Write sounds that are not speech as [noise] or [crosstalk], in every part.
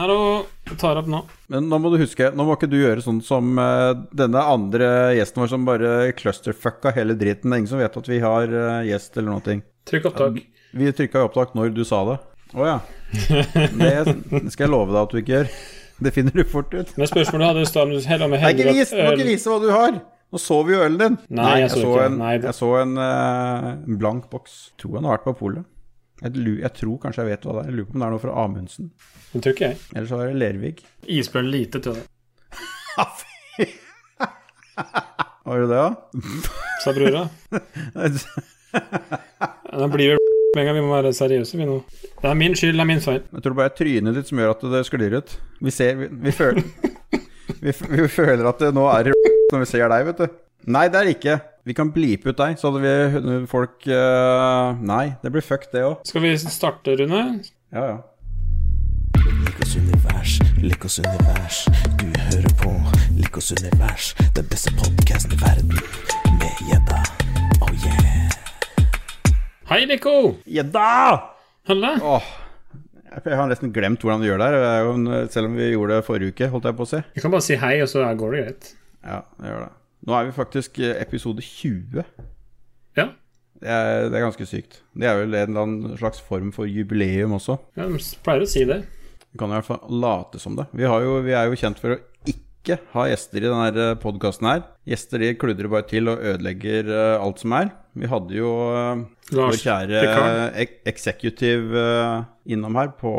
Hallo, da tar opp nå. Men nå må du huske, nå må ikke du gjøre sånn som uh, denne andre gjesten vår som bare clusterfucka hele driten. Det er ingen som vet at vi har uh, gjest eller noe. Trykk opptak. Vi trykka jo opptak når du sa det. Å ja. Det skal jeg love deg at du ikke gjør. Det finner du fort ut. Men spørsmålet hadde i stad om heller Nei, ikke vis, vise hva du har. Nå så vi jo ølen din. Nei, jeg så en, Nei, jeg så en eh, en blank boks. Tror han har vært på polet. Jeg, jeg tror kanskje jeg vet hva det er. Jeg lurer på om det er noe fra Amundsen. Det tror ikke jeg. Eller så er det Lervig. Isbjørn lite tror jeg. Var det det, da? sa brura. Da blir det med en gang. Vi må være seriøse, vi nå. Det er min skyld, det er min feil. Jeg tror bare det er trynet ditt som gjør at det sklir ut. Vi ser Vi, vi føler vi, vi føler at det nå er i når vi ser deg, vet du. Nei, det er det ikke. Vi kan blipe ut deg, så hadde vi folk uh, Nei, det blir fuck, det òg. Skal vi starte, Rune? Ja, ja. Likos univers, Likos univers. Du hører på Likos univers, den beste podkasten i verden. Med gjedda. Oh yeah. Hei, Nico! Gjedda! Halla! Oh. jeg har nesten glemt hvordan du gjør det her, er selv om vi gjorde det forrige uke, holdt jeg på å si. Vi kan bare si hei, og så går det greit. Ja, det gjør det. Nå er vi faktisk eh, episode 20. Ja. Det er, det er ganske sykt. Det er vel en eller annen slags form for jubileum også. ja de pleier å si det. Vi kan i hvert fall late som det. Vi, har jo, vi er jo kjent for å ikke ha gjester i denne podkasten her. Gjester de kludrer bare til og ødelegger eh, alt som er. Vi hadde jo eh, vår kjære executive eh, innom her på,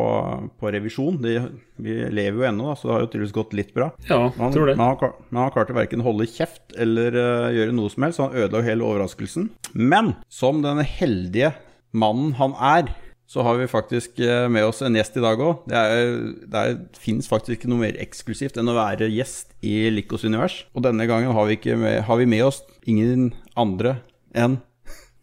på revisjon. De, vi lever jo ennå, da, så det har jo tydeligvis gått litt bra. Ja, man, tror det. Men han, klar- men han klarte verken holde kjeft eller uh, gjøre noe som helst, så han ødela jo hele overraskelsen. Men som den heldige mannen han er, så har vi faktisk eh, med oss en gjest i dag òg. Det, er- det fins faktisk ikke noe mer eksklusivt enn å være gjest i Likos univers. Og denne gangen har vi, med, har vi med oss ingen andre enn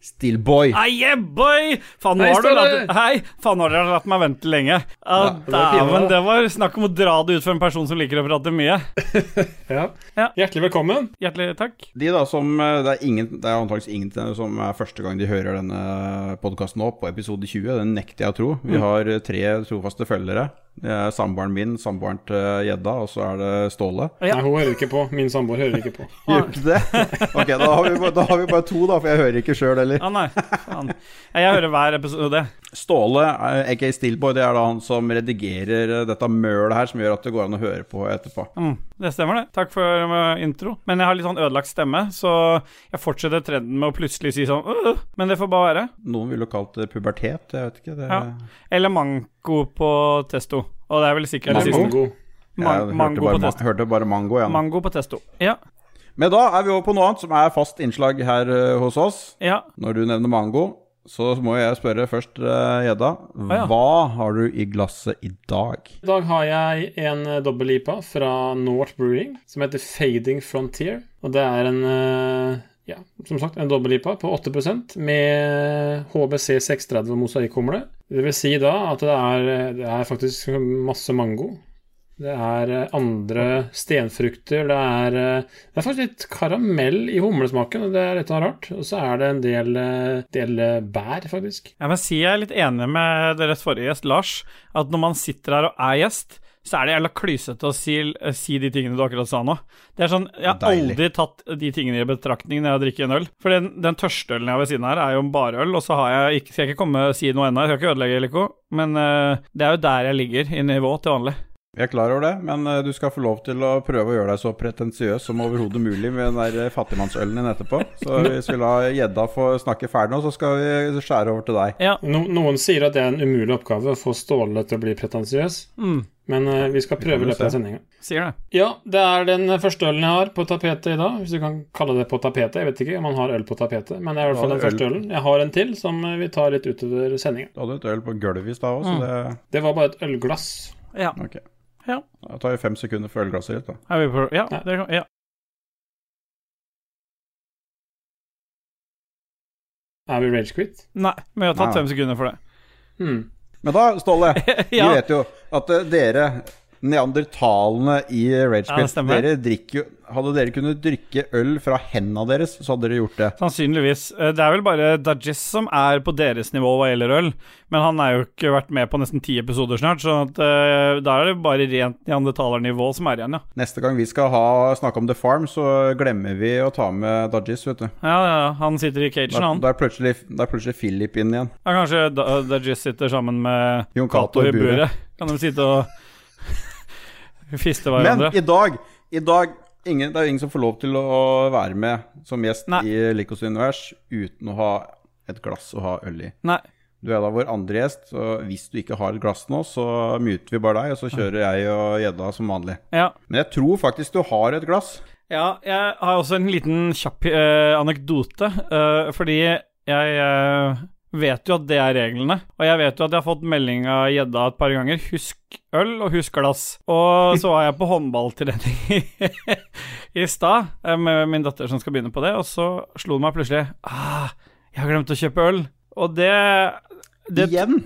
Stillboy. Hei, yeah, boy! Faen, nå har du latt, hei, faen, nå har dere latt meg vente lenge. Ja, det var Dæven, det var snakk om å dra det ut for en person som liker å prate mye. [laughs] Ja. Ja. Hjertelig velkommen. Hjertelig takk. De da som eh, Det er, ingen, det er antakeligvis ingen som er første gang de hører denne podkasten nå, på episode 20. Den nekter jeg å tro. Vi har eh, tre trofaste følgere. Det er samboeren min, samboeren til Gjedda, og så er det Ståle. Ja. Nei, hun hører ikke på. Min samboer hører ikke på. Gjør ikke det? [laughs] Ok, da har, vi, da har vi bare to, da, for jeg hører ikke sjøl heller. Ja, nei, faen. Jeg hører hver episode. Ståle, eh, aka Stillboy, det er da han som redigerer eh, dette mølet her, som gjør at det går an å høre på etterpå. Mm, det stemmer, det. Takk for uh, intro. Men jeg har litt sånn ødelagt stemme, så jeg fortsetter trenden med å plutselig si sånn «Øh», Men det får bare være. Noen ville kalt det pubertet, jeg vet ikke. Det, Ja. Eller mango på testo. Og det er vel sikkert Mango. mango. jeg hørte, bare, på ma- testo. hørte bare mango igjen. Mango på testo. Ja. Men da er vi over på noe annet som er fast innslag her eh, hos oss. ja. Når du nevner mango, så må jeg spørre først, eh, Gjedda. ja. Hva har du i glasset i dag? I dag har jeg en eh, dobbel-IPA fra North Brewing som heter Fading Frontier. Og det er en ja, som sagt, en dobbel-IPA på 8% med HBC 630 og mosaikkhumle. Det vil si da at det er, det er faktisk masse mango. Det er eh, andre stenfrukter. Det er, eh, det er faktisk litt karamell i humlesmaken, og det er litt rart. Og så er det en del, eh, del bær, faktisk. Ja, men si jeg er litt enig med deres forrige gjest, Lars, at når man sitter her og er gjest, så er det jævla klysete å si, si de tingene du akkurat sa nå. Det er sånn, Jeg har Deilig. aldri tatt de tingene i betraktning når jeg drikker en øl. For den, den tørste ølen jeg har ved siden her, er jo bare øl, og så har jeg ikke, skal jeg ikke komme og si noe ennå, jeg skal ikke ødelegge, Lico, men uh, det er jo der jeg ligger i nivå til vanlig. Vi er klar over det, men eh, du skal få lov til å prøve å gjøre deg så pretensiøs som overhodet mulig med den der eh, fattigmannsølen din etterpå. Så hvis vi lar Gjedda få snakke ferdig nå, så skal vi skjære over til deg. Ja. No, noen sier at det er en umulig oppgave å få Ståle til å bli pretensiøs, Mm, men uh, vi skal prøve i løpet av se. sendinga. sier det. Ja, det er den første ølen jeg har på tapetet i dag, hvis du kan kalle det på tapetet. Jeg vet ikke om man har øl på tapetet, men det er i hvert fall den første ølen. Jeg har en til som vi tar litt utover sendinga. Du hadde et øl på gulvet i stad òg, så det Det var bare et ølglass. Ja. Ok. Ja. Det tar jo fem sekunder for ølglasset ditt, da. Er vi på Ja. Ja. Det, ja. Er vi ragequit? Nei, men jeg har tatt Nei. fem sekunder for det. Hmm. Men da, Ståle, [laughs] vi Ja. vet jo at eh, dere neandertalene i Ja, Ragequest. stemmer. dere drikker jo Hadde dere kunnet drikke øl fra hendene deres, så hadde dere gjort det. Sannsynligvis. Eh, Det er vel bare Dajis som er på deres nivå hva gjelder øl, men han er jo ikke vært med på nesten ti episoder snart, så at, uh, da er det bare rent neandertalernivå som er igjen, ja. Neste gang vi skal ha, snakke om The Farm, så glemmer vi å ta med Dajis, vet du. Ja, ja, han sitter i cagen, han. da, er plutselig, plutselig Philip inn igjen. Ja, kanskje Dajess sitter sammen med Jon Cato i buret. Kan de sitte og [laughs] fiste Men i dag, i dag ingen, Det er jo ingen som får lov til å være med som gjest Nei. i Likos univers uten å ha et glass å ha øl i. Nei. Du er da vår andre gjest, så hvis du ikke har et glass nå, så muter vi bare deg, og så kjører jeg og gjedda som vanlig. Ja. Men jeg tror faktisk du har et glass. Ja, jeg har også en liten kjapp uh, anekdote, uh, fordi jeg eh, vet jo at det er reglene. Og jeg vet jo at jeg har fått melding av gjedda et par ganger. Husk øl, og husk glass. Og så var jeg på håndballtrening i, [laughs] i stad eh, med min datter som skal begynne på det, og så slo det meg plutselig ah, Jeg har glemt å kjøpe øl. Og det, det Igjen!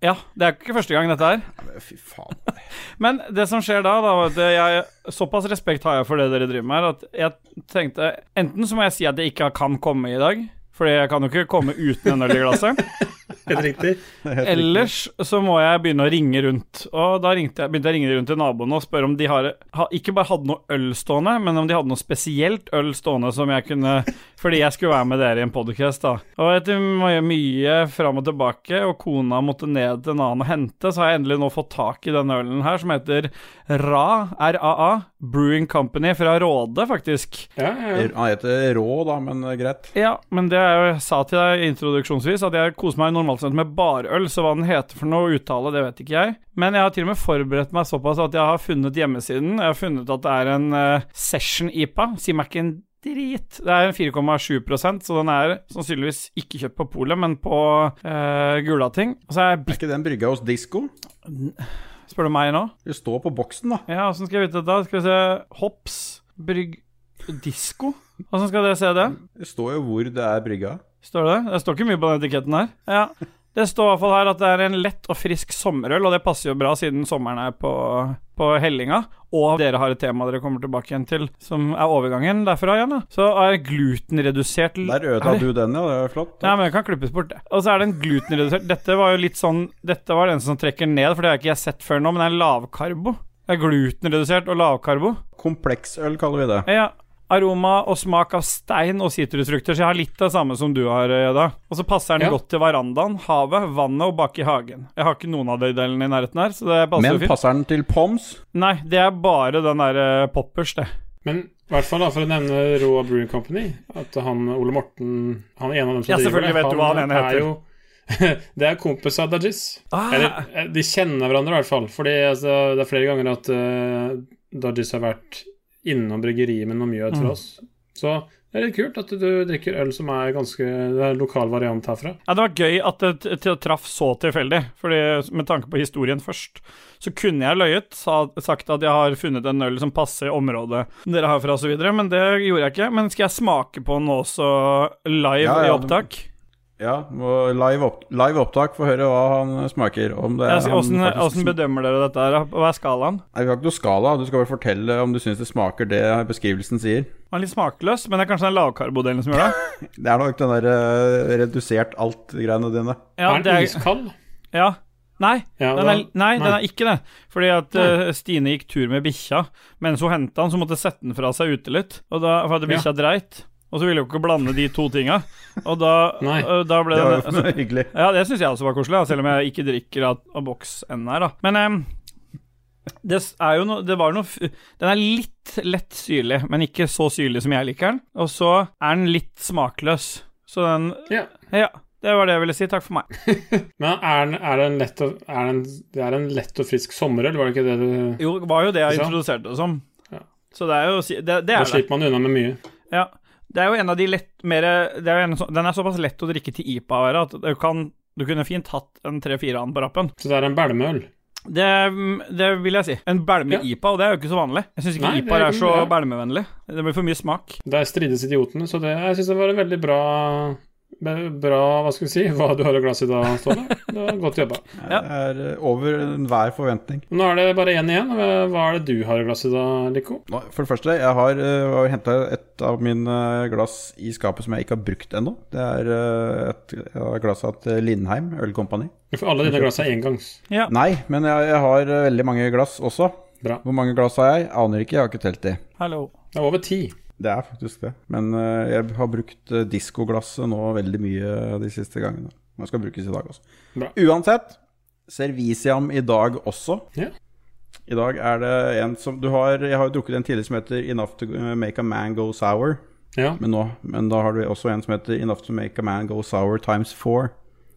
Ja, det er ikke første gang dette her. Ja, Fy faen. [laughs] Men det som skjer da, da at jeg, såpass respekt har jeg for det dere driver med her, at jeg tenkte Enten så må jeg si at jeg ikke kan komme i dag, Fordi jeg kan jo ikke komme uten en øl i glasset. Helt riktig. Det er Ellers så må jeg begynne å ringe rundt. Og da ringte jeg, begynte jeg å ringe rundt til naboene og spørre om de har, ikke bare hadde noe øl stående, men om de hadde noe spesielt øl stående som jeg kunne Fordi jeg skulle være med dere i en podcast, da. Og etter mye, mye fram og tilbake, og kona måtte ned til en annen og hente, så har jeg endelig nå fått tak i denne ølen her, som heter RA, RAA, Brewing Company fra Råde, faktisk. Ja, ja, ja. Han heter Rå, da, men greit. Ja, men det jeg sa til deg introduksjonsvis at jeg koser meg normalt sett med barøl, så hva den heter for noe uttale, det vet ikke jeg. Men jeg har til og med forberedt meg såpass at jeg har funnet hjemmesiden. Jeg har funnet at det er en uh, Session IPA. Sier meg ikke en drit. Det er en 4,7 så den er sannsynligvis ikke kjøpt på polet, men på uh, Gulating. Er Er ikke den brygga hos Disko? Spør du meg nå? Det står på boksen, da. Ja, åssen skal jeg vite dette? Skal vi se Hops, brygg Disko? Åssen skal dere se det? Det står jo hvor det er brygga. Står det det? Står ikke mye på den etiketten her. Ja. Det står i hvert fall her at det er en lett og frisk sommerøl, og det passer jo bra siden sommeren er på, på hellinga. Og dere har et tema dere kommer tilbake igjen til, som er overgangen derfra igjen. da. Så er glutenredusert Der ødela du den, ja. Det er flott. Ja, men det kan klippes bort, det. Og så er det en glutenredusert Dette var jo litt sånn Dette var den som trekker ned, for det har ikke jeg sett før nå, men det er lavkarbo. Det er glutenredusert og lavkarbo. Kompleksøl kaller vi det. Ja. Aroma og smak av stein og sitrusfrukter, så jeg har litt av det samme som du har, Jøda. Og så passer den Ja. godt til verandaen, havet, vannet og bak i hagen. Jeg har ikke noen av de delene i nærheten her, så det passer Men fint. passer den til Poms? Nei, det er bare den der eh, poppers, det. Men i hvert fall da, for å nevne Roa Brewing Company, at han Ole Morten Han er en av dem som Ja, driver det. vet du hva han ene er heter. jo [laughs] Det er kompis av Dajis. Ah, Eller eh, de kjenner hverandre i hvert fall. Fordi altså, det er flere ganger at uh, Dajis har vært innom bryggeriet med noe mjød Mm. for oss. Så det er litt kult at du drikker øl som er ganske Det er lokal variant herfra. Ja, det var gøy at det traff så tilfeldig, Fordi med tanke på historien først, så kunne jeg løyet, sa, sagt at jeg har funnet en øl som passer i området dere har fra, videre, men det gjorde jeg ikke. Men skal jeg smake på den også live Ja, ja, i opptak? Ja, live, opp, live opptak. Få høre hva han smaker. Om det er, hvordan, han åssen bedømmer dere dette her? Hva er skalaen? Nei, Vi har ikke noe skala. Du skal bare fortelle om du syns det smaker det beskrivelsen sier. Han er litt smakløs, men det er kanskje den lavkarbodelen som gjør det? [laughs] Det er nok den der uh, redusert alt-greiene dine. Ja, er den er, iskald? ja. Nei, Ja, den er, nei, den er ikke det. Fordi at uh, Stine gikk tur med bikkja. Mens hun henta den, så måtte hun sette den fra seg ute litt. Og da hadde bikkja ja. dreit. Og så ville hun ikke blande de to tinga. Og da, Nei. eh, da ble Det var jo jo hyggelig. Ja, det syns jeg også var koselig, selv om jeg ikke drikker av, av boks ennå her, da. Men um, det er jo noe Det var noe Den er litt lett syrlig, men ikke så syrlig som jeg liker den. Og så er den litt smakløs. Så den Ja. Ja, det var det jeg ville si. Takk for meg. [laughs] Men er den, er den lett og, er den, det er en lett og frisk sommerøl, var det ikke det du Jo, det var jo det jeg introduserte det som. Ja. Så det er jo Det, det Da er det. slipper man unna med mye. Ja. Det er jo en av de lett mer det er jo en, Den er såpass lett å drikke til IPA være at du kan Du kunne fint hatt en tre-fire annen på rappen. Så det er en bælmeøl. Det, det vil jeg si. En bælme Ja. IPA, og det er jo ikke så vanlig. Jeg syns ikke Nei, IPA er, er så ja. bælmevennlig. Det blir for mye smak. Der strides idiotene, så det, jeg syns det var en veldig bra bra, hva skal vi si, hva du har i glasset i dag, Ståle. Det var godt jobba. Det er eh, over enhver forventning. Nå er det bare én igjen. Hva er det du har i glasset i dag, Lico? For det første, jeg har uh, henta et av mine glass i skapet som jeg ikke har brukt ennå. Det er eh, et glass av Lindheim ølkompani. For alle dine glass er engangs. Ja. Nei, men jeg, jeg har eh, veldig mange glass også. Bra. Hvor mange glass har jeg? Aner ikke, jeg har ikke telt de. Hallo. Det er over ti. Det er faktisk det. Men eh, jeg har brukt uh, diskoglasset nå veldig mye de siste gangene. Det skal brukes i dag også. Bra. Uansett, Serviciam i dag også. Ja. I dag er det en som du har Jeg har jo drukket en tidligere som heter Enough to make a man go sour. Ja. Men, nå, men da har du også en som heter Enough to make a man go sour times four.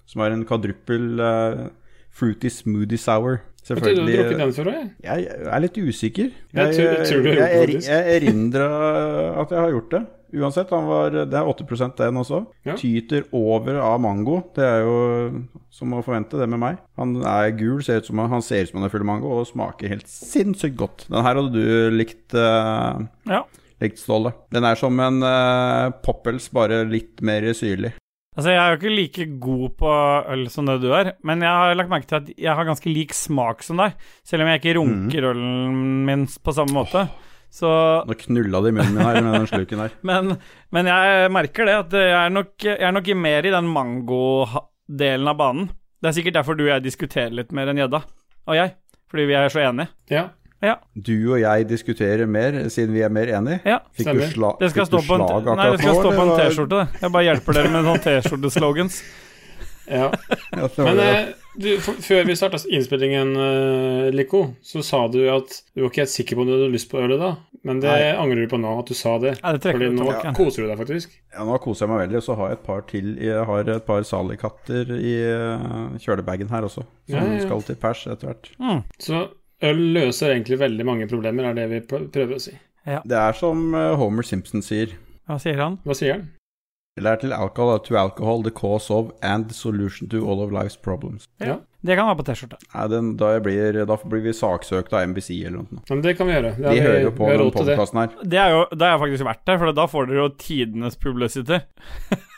Som er en kvadruppel uh, fruity smoothie sour. Jeg Selvfølgelig. den før jeg. Jeg er litt usikker. Jeg tror- jeg tror det, jeg, jeg erindrer at jeg har gjort det. Uansett, han var, det er 8% den også. Ja. Tyter over av mango. Det er jo som å forvente, det med meg. Han er gul, ser ut som han, han ser ut som han er full av mango, og smaker helt sinnssykt godt. Den her hadde du likt, uh, Ja. likt Ståle. Den er som en uh, poppels, bare litt mer syrlig. Altså, jeg er jo ikke like god på øl som det du er, men jeg har lagt merke til at jeg har ganske lik smak som deg, selv om jeg ikke runker ølen min på samme måte. Så Nå knulla det i munnen min her med den sluken her. [laughs] Men, men jeg merker det, at jeg er nok, jeg er nok mer i den mango-delen av banen. Det er sikkert derfor du og jeg diskuterer litt mer enn gjedda. Og jeg. Fordi vi er så enige. Ja. Ja. Du og jeg diskuterer mer, siden vi er mer enige. ja. Fikk Stemmer. du, sla Det skal fikk du stå på en, nei, det skal nå, stå på en T-skjorte. Jeg bare hjelper dere med sånn T-skjorteslogans. ja. [laughs] Ja, Men eh, du, før vi starta innspillingen, eh, Lico, så sa du at du var ikke helt sikker på om du hadde lyst på ølet da. Men det Nei. angrer du på nå, at du sa det. Nei, det Fordi nå tilbake. koser du deg faktisk. Ja, nå koser jeg meg veldig, og så har jeg et par til Jeg har et par salikatter i eh, kjølebagen her også, som Ja, ja, ja. skal til pers etter hvert. Mm. Så øl løser egentlig veldig mange problemer, er det vi prøver å si. Det er som eh, Homer Simpson sier. Hva sier han? Hva sier han? Det er til alcohol, to alcohol, the cause of and the solution to all of life's problems. Ja. Det kan være på T-skjorte. Da, blir, da blir vi saksøkt av NBC eller noe. Men det kan vi gjøre. Det De vi- hører jo på den det. podkasten her. Det er jo, Da har jeg faktisk vært der, for da får dere jo tidenes publicity. [laughs]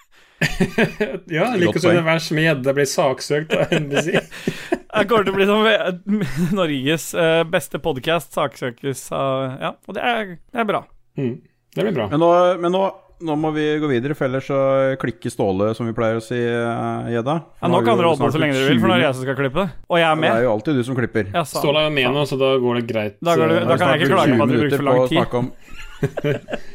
ja, like univers med gjedde blir saksøkt av NBC. Jeg kommer til å bli som eh, Norges eh, beste podkast saksøkes av Ja, og det er, det er bra. Mm. Det blir bra. Men, nå, men nå, nå må vi gå videre, for ellers så klikker Ståle, som vi pleier å si, eh, Gjedda. Ja, nå kan dere holde på så lenge dere vil, for nå er det jeg som skal klippe. Og jeg er Det med. er jo alltid du som klipper. Ja, Ståle er jo med nå, så da går det greit. Da går det- da kan jeg ikke klage på at du bruker for lang tid. tid. Om... [laughs]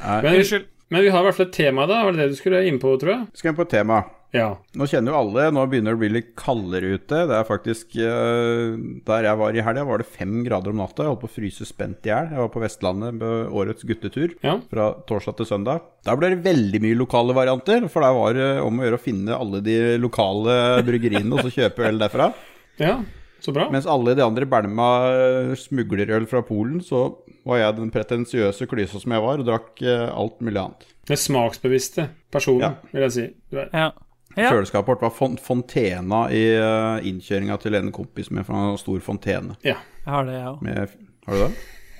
Nei, Men, Unnskyld. Men vi har i hvert fall et tema, da. Var det det du skulle inn på, tror jeg? skal inn på et tema. Ja. Nå kjenner jo alle, nå begynner det å bli litt kaldere ute. Det er faktisk eh, Der jeg var i helga, var det fem grader om natta. Jeg holdt på å fryse spent i hjel. Jeg var på Vestlandet på årets guttetur Ja. fra torsdag til søndag. Da ble det veldig mye lokale varianter, for der var det om å gjøre å finne alle de lokale bryggeriene og så kjøpe øl derfra. ja. Så bra. Mens alle de andre bælma smuglerøl fra Polen, så var jeg den pretensiøse klysa som jeg var, og drakk eh, alt mulig annet. Den smaksbevisste personen, Ja. vil jeg si. Du er. Ja. ja. Kjøleskapet vårt var fon Fontena i uh, innkjøringa til en kompis med fra en stor fontene. Ja. Jeg har det, jeg òg. Har du det?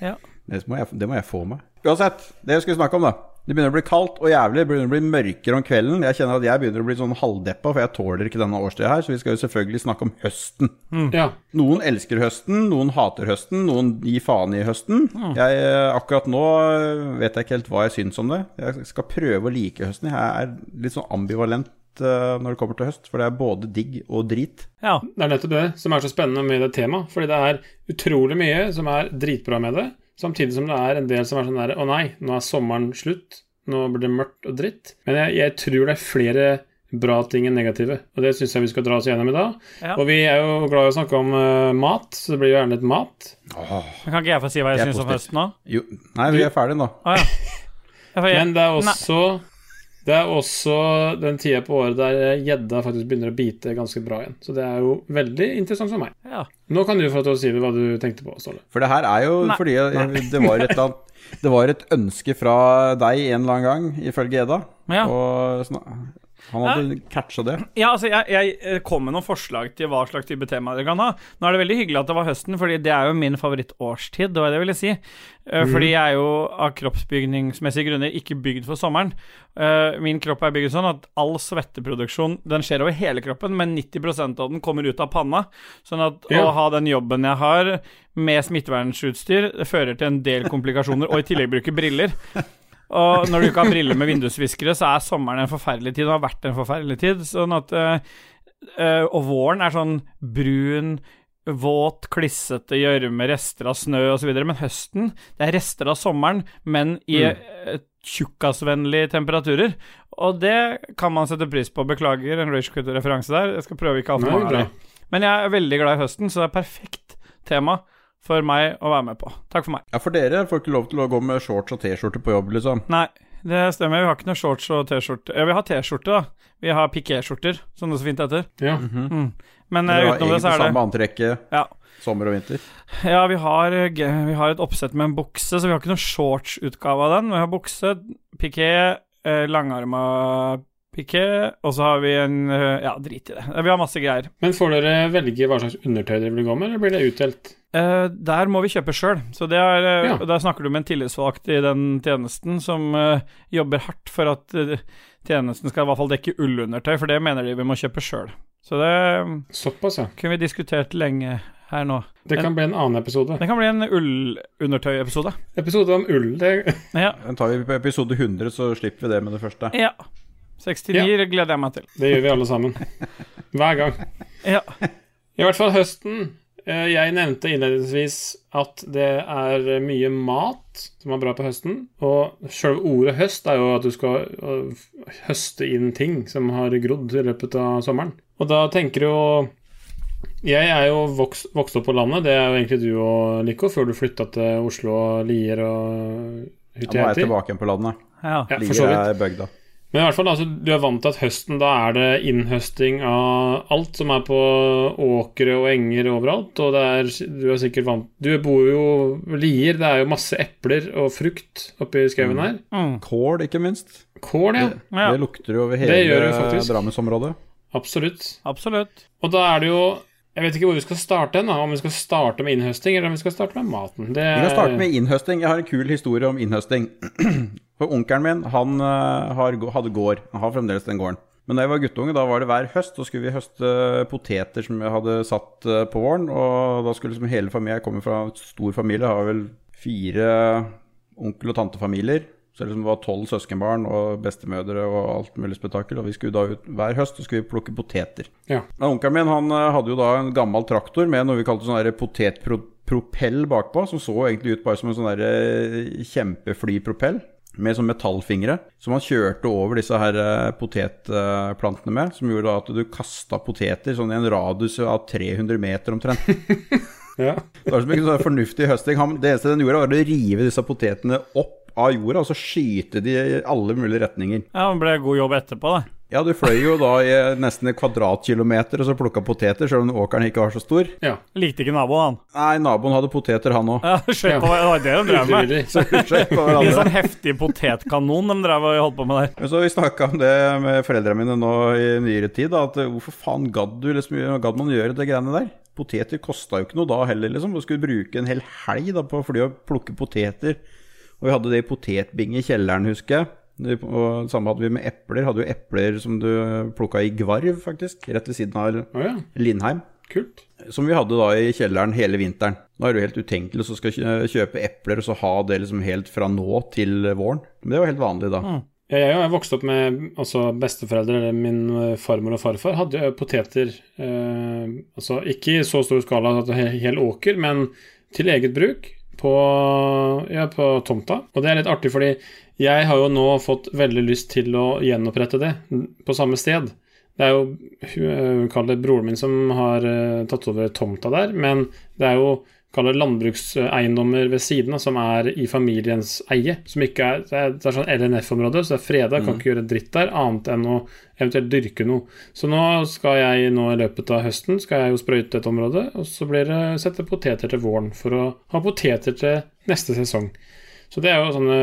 Ja. Det må, jeg, det må jeg få meg. Uansett, det jeg skulle snakke om, da. Det begynner å bli kaldt og jævlig. Det begynner å bli mørkere om kvelden. Jeg kjenner at jeg begynner å bli sånn halvdeppa, for jeg tåler ikke denne årstida her. Så vi skal jo selvfølgelig snakke om høsten. ja. Noen elsker høsten, noen hater høsten, noen gir faen i høsten. Jeg, eh, akkurat nå eh, vet jeg ikke helt hva jeg syns om det. Jeg skal prøve å like høsten. Jeg er litt sånn ambivalent eh, når det kommer til høst, for det er både digg og drit. Ja. Det er nettopp det som er så spennende med det temaet. Fordi det er utrolig mye som er dritbra med det, samtidig som det er en del som er sånn der Å nei, nå er sommeren slutt. Nå blir det mørkt og dritt. Men jeg, jeg tror det er flere bra ting enn negative, og det syns jeg vi skal dra oss gjennom i dag. Ja. Og vi er jo glad i å snakke om uh, mat, så det blir jo gjerne litt mat. Men Kan ikke jeg få si hva jeg er syns om høsten nå? Jo, nei, vi er ferdige nå. Ah, ja. [laughs] Men det er også det er også den tida på året der gjedda faktisk begynner å bite ganske bra igjen. Så det er jo veldig interessant for meg. Ja. Nå kan du få til å si hva du tenkte på, Ståle. For det her er jo Nei. fordi det var et annet Det var et ønske fra deg en eller annen gang, ifølge Edda. Ja. Og Han hadde catcha det. Ja, altså, jeg, jeg eh, kom med noen forslag til hva slags type tema dere kan ha. Nå er det veldig hyggelig at det var høsten, fordi det er jo min favorittårstid, det var det jeg ville si. Mm. Fordi jeg er jo av kroppsbygningsmessige grunner ikke bygd for sommeren. Eh, Min kropp er bygd sånn at all svetteproduksjon den skjer over hele kroppen, men 90% av den kommer ut av panna. Sånn at Ja. å ha den jobben jeg har med smittevernutstyr, fører til en del komplikasjoner, og i tillegg bruke briller. Og når du ikke har briller med vindusviskere, så er sommeren en forferdelig tid, og har vært en forferdelig tid. Sånn at eh, eh, Og våren er sånn brun, våt, klissete gjørme, rester av snø osv. Men høsten, det er rester av sommeren, men i mm. tjukkasvennlige temperaturer. Og det kan man sette pris på. Beklager en Ragequit-referanse der. Jeg skal prøve ikke Nei, mange bra. Men jeg er veldig glad i høsten, så det er perfekt tema for meg å være med på. Takk for meg. Ja, for dere får ikke lov til å gå med shorts og T-skjorte på jobb, liksom. Nei, det stemmer. Vi har ikke noe shorts og T-skjorte. Ja, vi har T-skjorte, da. Vi har pikéskjorter, som det så fint heter. Ja. Mm. Men mm. Men har utenom det, så er det samme antrekket Ja. sommer og vinter. Ja, vi har, eh, vi har et oppsett med en bukse, så vi har ikke noe shorts-utgave av den. Vi har bukse, piké, eh, langarma piké, og så har vi en eh, Ja, drit i det. Vi har masse greier. Men får dere velge hva slags undertøy dere vil gå med, eller blir det utdelt? Eh, der må vi kjøpe sjøl, så det er eh, Ja. Der snakker du med en tillitsvalgt i den tjenesten som eh, jobber hardt for at eh, tjenesten skal i hvert fall dekke ullundertøy, for det mener de vi må kjøpe sjøl. Så det Såpass, ja. kunne vi diskutert lenge her nå. Det kan bli en annen episode. Det kan bli en ullundertøyepisode. Episode om ull. Det, Ja. Den tar vi på episode 100, så slipper vi det med det første. ja. 69 gleder jeg meg til. det gjør vi alle sammen. Hver gang. Ja. I hvert fall høsten. Eh, Jeg nevnte innledningsvis at det er mye mat som er bra på høsten. Og sjølve ordet høst er jo at du skal øh, høste inn ting som har grodd i løpet av sommeren. Og da tenker du jo Jeg er jo vokst, vokst opp på landet, det er jo egentlig du og Nico, før du flytta til Oslo og Lier og Ja, Hutti nå er jeg tilbake igjen på landet. ja. Ja, Lier er bygda. Men i hvert fall, altså, du er vant til at høsten, da er det innhøsting av alt som er på åkre og enger overalt, og det er, du er sikkert vant Du bor jo Lier, det er jo masse epler og frukt oppi skauen her. Mm. Kål, ikke minst. Kål, ja. Det, Det lukter jo over Det gjør det hele. Drammensområdet. Absolutt. Absolutt. Og da er det jo Jeg vet ikke hvor vi skal starte hen, da. Om vi skal starte med innhøsting, eller om vi skal starte med maten. Det, Vi kan starte med innhøsting. Jeg har en kul historie om innhøsting. [clears throat] For onkelen min, han eh, har, hadde gård. Han har fremdeles den gården. Men da jeg var guttunge, da var det hver høst. Så skulle vi høste poteter som jeg hadde satt eh, på våren. Og da skulle liksom hele familien Jeg kommer fra en stor familie, har vel fire onkel- og tantefamilier. Så det liksom var tolv søskenbarn og bestemødre og alt mulig spetakkel. Og vi skulle da ut hver høst og skulle vi plukke poteter. Ja. Onkelen min han eh, hadde jo da en gammel traktor med noe vi kalte sånn potetpropell bakpå, som så egentlig ut bare som en sånn kjempeflypropell med sånn metallfingre, som han kjørte over disse her eh, potetplantene med, som gjorde da at du kasta poteter sånn i en radius av 300 meter omtrent. [laughs] ja. Det var som ikke sånn fornuftig høsting. Det eneste den gjorde, var å rive disse potetene opp av jorda, og så skyte de i alle mulige retninger. Ja, det ble god jobb etterpå, det. Ja, du fløy jo da i nesten en kvadratkilometer og så plukka poteter, selv om åkeren ikke var så stor. ja. Likte ikke naboen, han. Nei, naboen hadde poteter, han òg. Ja, skjøt på, det var det de drev med. En sånn heftig potetkanon de drev og holdt på med der. Men så Vi snakka om det med foreldrene mine nå i nyere tid. Da, at hvorfor faen gadd du liksom, gadd man gjøre det greiene der? Poteter kosta jo ikke noe da heller, liksom. Du skulle bruke en hel helg da, på å fly og plukke poteter. Og vi hadde det i potetbing i kjelleren, husker jeg. Det- Og samme hadde vi med epler. Hadde jo epler som du plukka i Gvarv, faktisk. Rett ved siden av oh, ja. Lindheim. Kult. Som vi hadde da i kjelleren hele vinteren. Nå er det jo helt utenkelig å skal kjø- kjøpe epler og så ha det liksom helt fra nå til våren. Men det var helt vanlig da. Ja, jeg har vokst opp med altså besteforeldre, eller min eh, farmor og farfar, hadde poteter eh, Altså ikke i så stor skala at det er hel åker, men til eget bruk på, ja, på tomta. Og det er litt artig, fordi jeg har jo nå fått veldig lyst til å gjenopprette det på samme sted. Det er jo uh, kall det broren min som har eh, tatt over tomta der, men det er jo kall det landbrukseiendommer ved siden av som er i familiens eie. Som ikke er, det er, det er sånn LNF-område, så det er freda, kan ikke gjøre dritt der annet enn å eventuelt dyrke noe. Så nå skal jeg nå i løpet av høsten skal jeg jo sprøyte et område, og så blir det sette poteter til våren for å ha poteter til neste sesong. Så det er jo sånne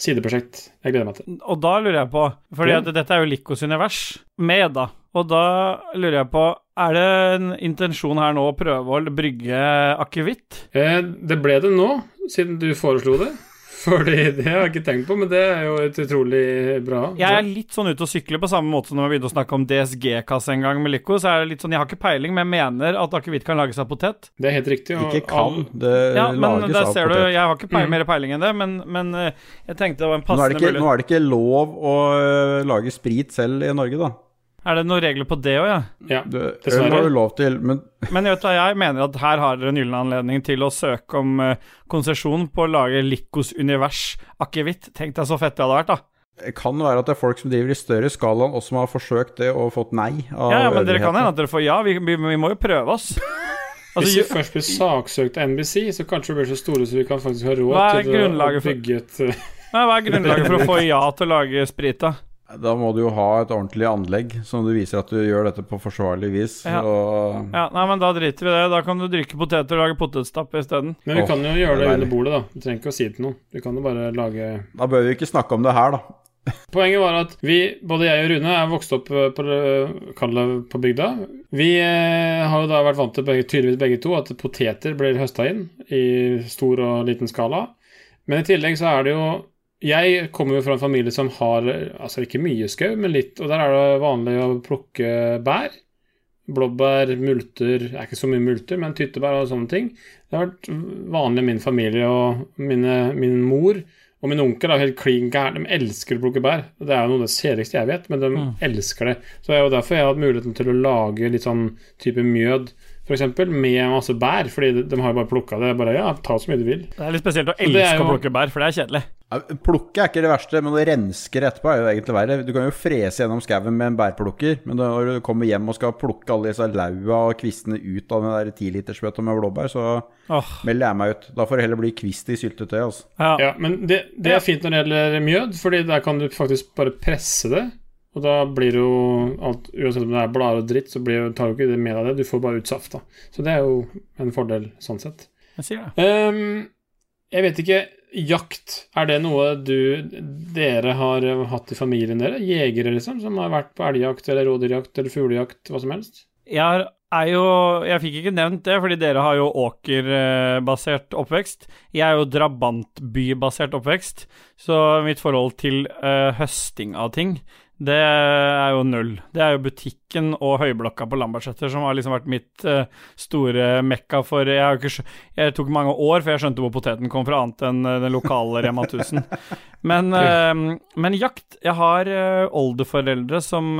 sideprosjekt jeg gleder meg til. Og da lurer jeg på Fordi Ja. dette er jo Likos univers med, da. Og da lurer jeg på Er det en intensjon her nå å prøve å brygge akevitt? Eh, det ble det nå, siden du foreslo det. Fordi det har jeg ikke tenkt på, men det er jo et utrolig bra. Jeg er litt sånn ute og sykler på samme måte som når vi begynte å snakke om DSG-kasse en gang med Lico. Så er det litt sånn, Jeg har ikke peiling, men jeg mener at akevitt kan lages av potet. Det er helt riktig. og Ikke kan, det Ja, men lages der av ser du, potet. jeg har ikke peil, Mm. mer peiling enn det, men, men eh, jeg tenkte det var en passende mulighet. nå er det ikke lov å øh, lage sprit selv i Norge, da. Er det noen regler på det òg, ja? Ja. det øl har du lov til, men Men vet du hva, jeg mener at her har dere en gyllen anledning til å søke om eh, konsesjon på å lage Likos univers akevitt. Tenk deg så fett det hadde vært, da. det kan være at det er folk som driver i større skala og som har forsøkt det og fått nei av Ja, ja, men dere kan hende at dere får ja. Vi, vi, vi må jo prøve oss. [laughs] Hvis Altså, vi først blir saksøkt av NBC, så kanskje vi blir så store så vi kan faktisk ha råd til å- bygge et eh, hva er grunnlaget for å få [laughs] ja til å lage sprit, da? Da må du jo ha et ordentlig anlegg som du viser at du gjør dette på forsvarlig vis. Ja. Og Ja, nei, men Da driter vi i det. Da kan du drikke poteter og lage potetstappe isteden. Men vi kan jo gjøre det det er under bordet, da. Vi trenger ikke å si det til noen. Vi kan jo bare lage da bør vi ikke snakke om det her, da. [laughs] Poenget var at vi, både jeg og Rune, er vokst opp eh, på, det på bygda. Vi eh, har jo da vært vant til begge, tydeligvis begge to at poteter blir høsta inn i stor og liten skala. Men i tillegg så er det jo Jeg kommer jo fra en familie som har altså ikke mye skau, men litt, og der er det vanlig å plukke bær. Blåbær, multer er ikke så mye multer, men tyttebær og sånne ting. Det har vært vanlig i min familie og mine, min mor og min onkel er helt klin gæren. De elsker å plukke bær. Det er jo noe av det kjedeligste jeg vet, men de Mm. elsker det. Så det er jo derfor jeg har hatt muligheten til å lage litt sånn type mjød, f.eks., med masse bær. Fordi de, har jo bare plukka det. Bare ja, ta så mye du vil. Det er litt spesielt å elske elske å plukke bær, for det er kjedelig. Ja, Plukke er ikke det verste, men å renske det etterpå er jo egentlig verre. Du kan jo frese gjennom skauen med en bærplukker, men når du kommer hjem og skal plukke alle disse laua og kvistene ut av den der tilitersbøtta med blåbær, så oh. melder jeg meg ut. Da får det heller bli kvist i syltetøy, altså. ja. Ja, Men det, det er fint når det gjelder mjød, fordi der kan du faktisk bare presse det. Og da blir det jo alt, Uansett om det er blader og dritt, så blir, tar du ikke det med deg det. Du får bare ut saft. da Så det er jo en fordel sånn sett. Jeg sier det. Um, jeg vet ikke Jakt, er det noe du dere har hatt i familien dere? Jegere, liksom? Som har vært på elgjakt eller rådyrjakt eller fuglejakt, hva som helst? Jeg er- er jo Jeg fikk ikke nevnt det, fordi dere har jo åkerbasert oppvekst. Jeg er jo drabantbybasert oppvekst, så mitt forhold til uh, høsting av ting, det er jo null. Det er jo butikken og høyblokka på Lambertseter som har liksom vært mitt uh, store mekka for Jeg, ikke, jeg tok mange år før jeg skjønte hvor poteten kom fra, annet enn eh, den lokale Rema 1000. Men, [laughs] uh, men jakt Jeg har uh, oldeforeldre som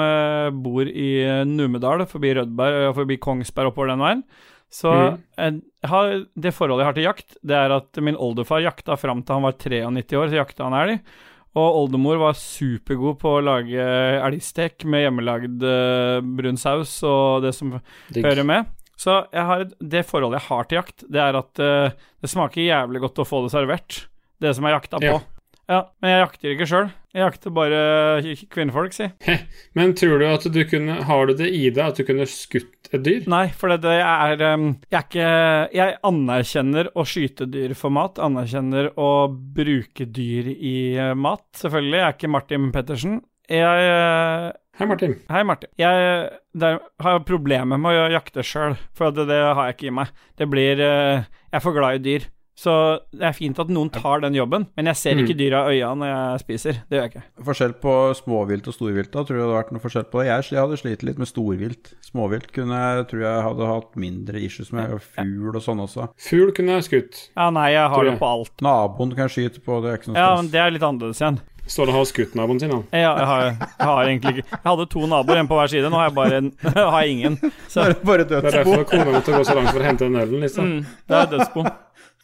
bor i Numedal, forbi Rødberg og forbi Kongsberg oppover den veien. Så jeg har, det forholdet jeg har til jakt, det er at min oldefar jakta fram til han var 93 år, så jakta han elg. Og oldemor var supergod på å lage elgstek med hjemmelagd eh, brun saus og det som Digg. hører med. Så et- det forholdet jeg har til jakt, det er at uh, det smaker jævlig godt å få det servert. Det som er jakta på. Ja. Ja, Men jeg jakter ikke sjøl. Jeg jakter bare kvinnfolk, si. Men tror du at du kunne Har du det i deg at du kunne skutt et dyr? Nei, for det, det er Jeg er ikke Jeg anerkjenner å skyte dyr for mat. Anerkjenner å bruke dyr i eh, mat, selvfølgelig. Jeg er ikke Martin Pettersen. Jeg eh, Hei, Martin. Hei, Martin. Jeg der har problemer med å jakte sjøl, for det, det har jeg ikke i meg. Det blir eh, Jeg er for glad i dyr. Så det er fint at noen tar den jobben, men jeg ser ikke dyra i øya når jeg spiser. Det gjør jeg ikke. Forskjell på småvilt og storvilt, da? Tror du det hadde vært noe forskjell på det? Jeg hadde slitt litt med storvilt. Småvilt kunne jeg, tror jeg hadde hatt mindre issues med, og fugl og sånn også. Fugl kunne jeg skutt. Ja, nei, jeg har jeg. det på alt. Naboen kan skyte på, det er ikke noe Ja, men det er litt annerledes igjen. Ståle har skutt naboen sin, da? Ja, jeg har, jeg har egentlig ikke Jeg hadde to naboer, en på hver side. Nå har jeg bare en, [laughs] har jeg ingen. Så Bare, bare Det er dødsbo. derfor kona måtte gå så langt for å hente den ølen, liksom. mm, det er dødsbo.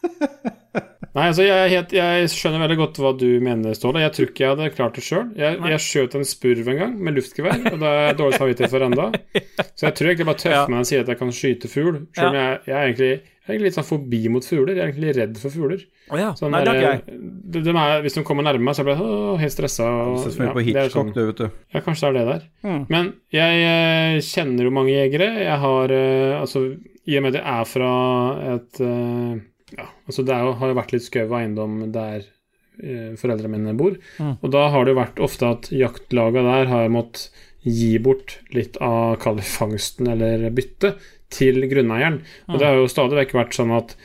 [laughs] Nei, altså jeg, helt, jeg skjønner veldig godt hva du mener, Ståle. Jeg tror ikke jeg hadde klart det sjøl. Jeg, jeg skjøt en spurv en gang med luftgevær, og det er dårlig samvittighet for enda. [laughs] Så jeg tror egentlig bare tøffer Ja. meg og sier at jeg kan skyte fugl. Selv om jeg, jeg, er egentlig, jeg er egentlig litt sånn forbi mot fugler. Jeg er egentlig redd for fugler. Oh, ja. Sånn Nei, det er der, ikke de, de er, hvis de kommer nærme meg, så blir jeg å, helt stressa. Det ser på Hitchcock, du, vet du. Ja, kanskje det er det der. Mm. Men jeg eh, kjenner jo mange jegere. Jeg har eh, Altså, i og med at jeg er fra et eh, Ja, altså det jo, har jo vært litt skau eiendom der eh, foreldrene mine bor. Og da har det jo vært ofte at jaktlaga der har måttet gi bort litt av kall fangsten eller byttet til grunneieren. Og det har jo stadig vekk vært sånn at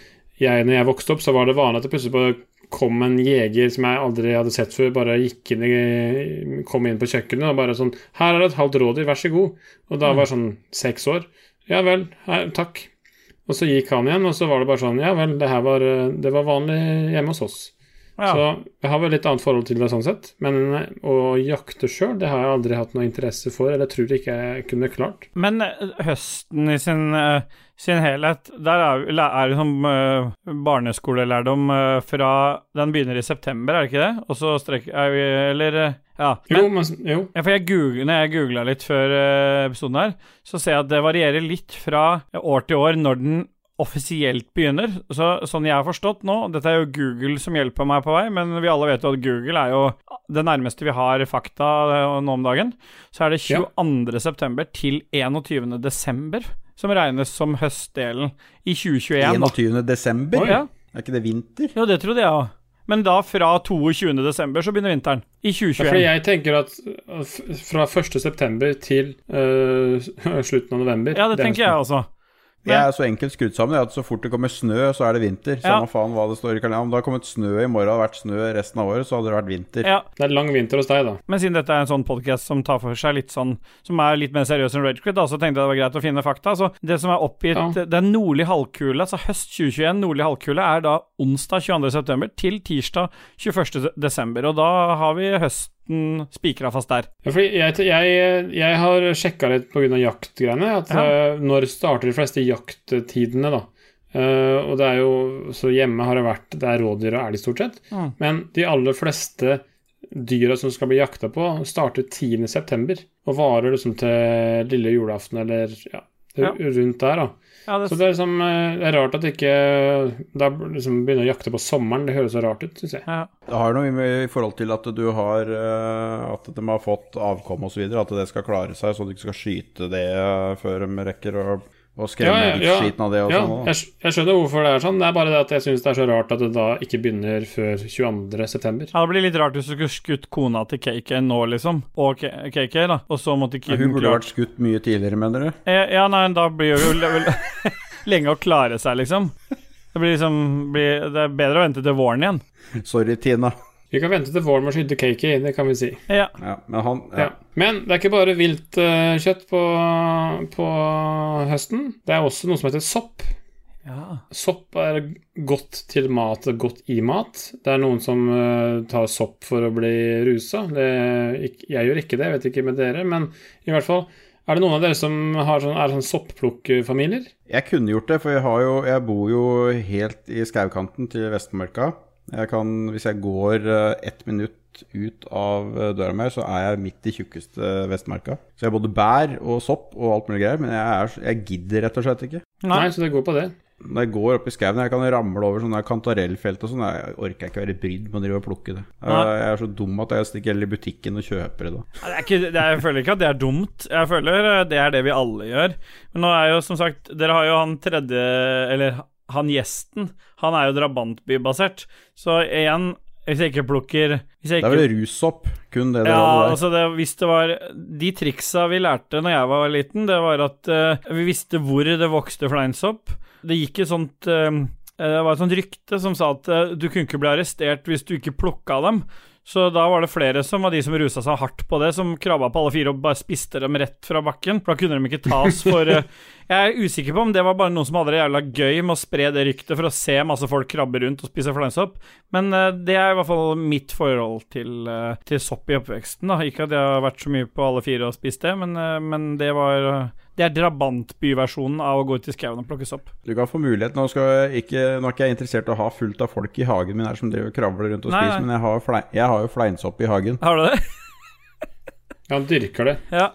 jeg, når jeg vokste opp, så var det vanlig at det plutselig kom en jeger som jeg aldri hadde sett før, bare gikk inn i, kom inn på kjøkkenet og bare sånn 'Her er det et halvt rådyr, vær så god.' Og da var jeg sånn seks år. Ja vel, her, takk. Og så gikk han igjen, og så var det bare sånn Ja vel, det her var, eh, det var vanlig hjemme hos oss. Ja. Så jeg har vel litt annet forhold til det sånn sett. Men eh, å jakte sjøl, det har jeg aldri hatt noe interesse for, eller tror ikke jeg kunne klart. Men eh, høsten i sin, sin helhet, der er, er det eh, barneskolelærdom fra Den begynner i september, er det ikke det? Og så strekker er Eller eh, men, Jo, Men, jo. ja, for jeg googlet, når jeg googla litt før eh, episoden her, så ser jeg at det varierer litt fra år til år når den offisielt begynner. Så sånn jeg har forstått nå, dette er jo Google som hjelper meg på vei, men vi alle vet jo at Google er jo det nærmeste vi har fakta eh, nå om dagen. Så er det Ja. 22. september til 21. desember som regnes som høstdelen i 2021. da. 21. desember? Ja. Er ikke det vinter? Jo, det trodde jeg òg. Men da fra 22. desember så begynner vinteren. I 2021. Ja, 2021. fordi jeg tenker at fra 1. september til uh, slutten av november Ja, det er tenker jeg også. Jeg er så enkelt skrudd sammen at så fort det kommer snø, så er det vinter. Ja. Faen hva det står i kalenderen. Om det har kommet snø i morgen hadde vært snø resten av året, så hadde det vært vinter. Ja, Det er lang vinter hos deg, da. Men siden dette er en sånn podcast som tar for seg litt sånn Som er litt mer seriøs enn Ragequit, da, så tenkte jeg det var greit å finne fakta. Så det som er oppgitt Ja. Den nordlige halvkule, altså høst 2021, nordlig halvkule, er da onsdag 22. september til tirsdag 21. desember. Og da har vi høsten spikra fast der. Ja, jeg, jeg, jeg har sjekka litt pga. jaktgreiene. At Ja. uh, når starter de fleste jakttidene, da? Uh, og det er jo Så hjemme har det vært Det er rådyr og elg, stort sett. Mm. Men de aller fleste dyra som skal bli jakta på, starter 10.9. og varer liksom til lille julaften eller ja, Ja. rundt der, da. Ja, det, Så det er, liksom, eh, det er rart at ikke Da liksom begynner å jakte på sommeren. Det høres så rart ut, syns jeg. ja. Det har noe med, i forhold til at du har eh, At de har fått avkom osv. At det skal klare seg, så du ikke skal skyte det før de rekker å, å skremme Ja, ja, ja. skiten av det. og Ja, sånn. jeg, jeg skjønner hvorfor det er sånn. Det er bare det at jeg syns det er så rart at det da ikke begynner før 22.9. Ja, det blir litt rart hvis du skulle skutt kona til KK nå, liksom. Og KK, da. Og så måtte Ja, hun burde vært skutt mye tidligere, mener du? Eh, Ja, nei, da blir det jo vel- [laughs] lenge å klare seg, liksom. Det blir liksom blir, Det er bedre å vente til våren igjen. Sorry, Tina. Vi kan vente til våren med å skyte cakey, det kan vi si. Ja. Ja, men han Ja. ja. Men det er ikke bare viltkjøtt på, på høsten. Det er også noe som heter sopp. ja. Sopp er godt til mat godt i mat. Det er noen som uh, tar sopp for å bli rusa. Det, jeg gjør ikke det, jeg vet ikke med dere, men i hvert fall er det noen av dere som har sånn, er sånn soppplukkfamilier? Jeg kunne gjort det, for jeg, har jo, jeg bor jo helt i skaukanten til Vestmarka. Jeg kan, hvis jeg går eh, ett minutt ut av eh, døra mi, så er jeg midt i tjukkeste Vestmarka. Så jeg har både bær og sopp og alt mulig greier, men jeg, er, jeg gidder rett og slett ikke. Nei. Nei. så det går på det. Når jeg går opp i skauen, jeg kan ramle over sånne kantarellfelt og sånn, jeg orker ikke være brydd med å drive og plukke det. Jeg, jeg er så dum at jeg stikker heller i butikken og kjøper det da. Det er ikke, det er, jeg føler ikke at det er dumt. Jeg føler eh, det er det vi alle gjør. Men nå er jo som sagt Dere har jo han tredje Eller han gjesten. Han er jo drabantbybasert. Så igjen, hvis jeg ikke plukker jeg Det er vel russopp, kun det det Ja, der. altså det, hvis det var De triksa vi lærte når jeg var liten, det var at uh, vi visste hvor det vokste fleinsopp. Det gikk et sånt uh, Det var et sånt rykte som sa at du kunne ikke bli arrestert hvis du ikke plukka dem. Så da var det flere som var de som rusa seg hardt på det, som krabba på alle fire og bare spiste dem rett fra bakken. For da kunne de ikke tas for [laughs] eh, Jeg er usikker på om det var bare noen som hadde det jævla gøy med å spre det ryktet for å se masse folk krabbe rundt og spise fleinsopp. Men eh, det er i hvert fall mitt forhold til, eh, til sopp i oppveksten. da Ikke at jeg har vært så mye på alle fire og spist det, men, men det var Det er drabantbyversjonen av å gå ut i skauen og plukke sopp. Du kan få mulighet. Nå, skal jeg ikke, nå er ikke jeg interessert i å ha fullt av folk i hagen min her som driver kravler rundt og spiser, nei. men jeg har, flein, jeg har jo fleinsopp i hagen. Har du det? [laughs] Ja, han dyrker det. ja,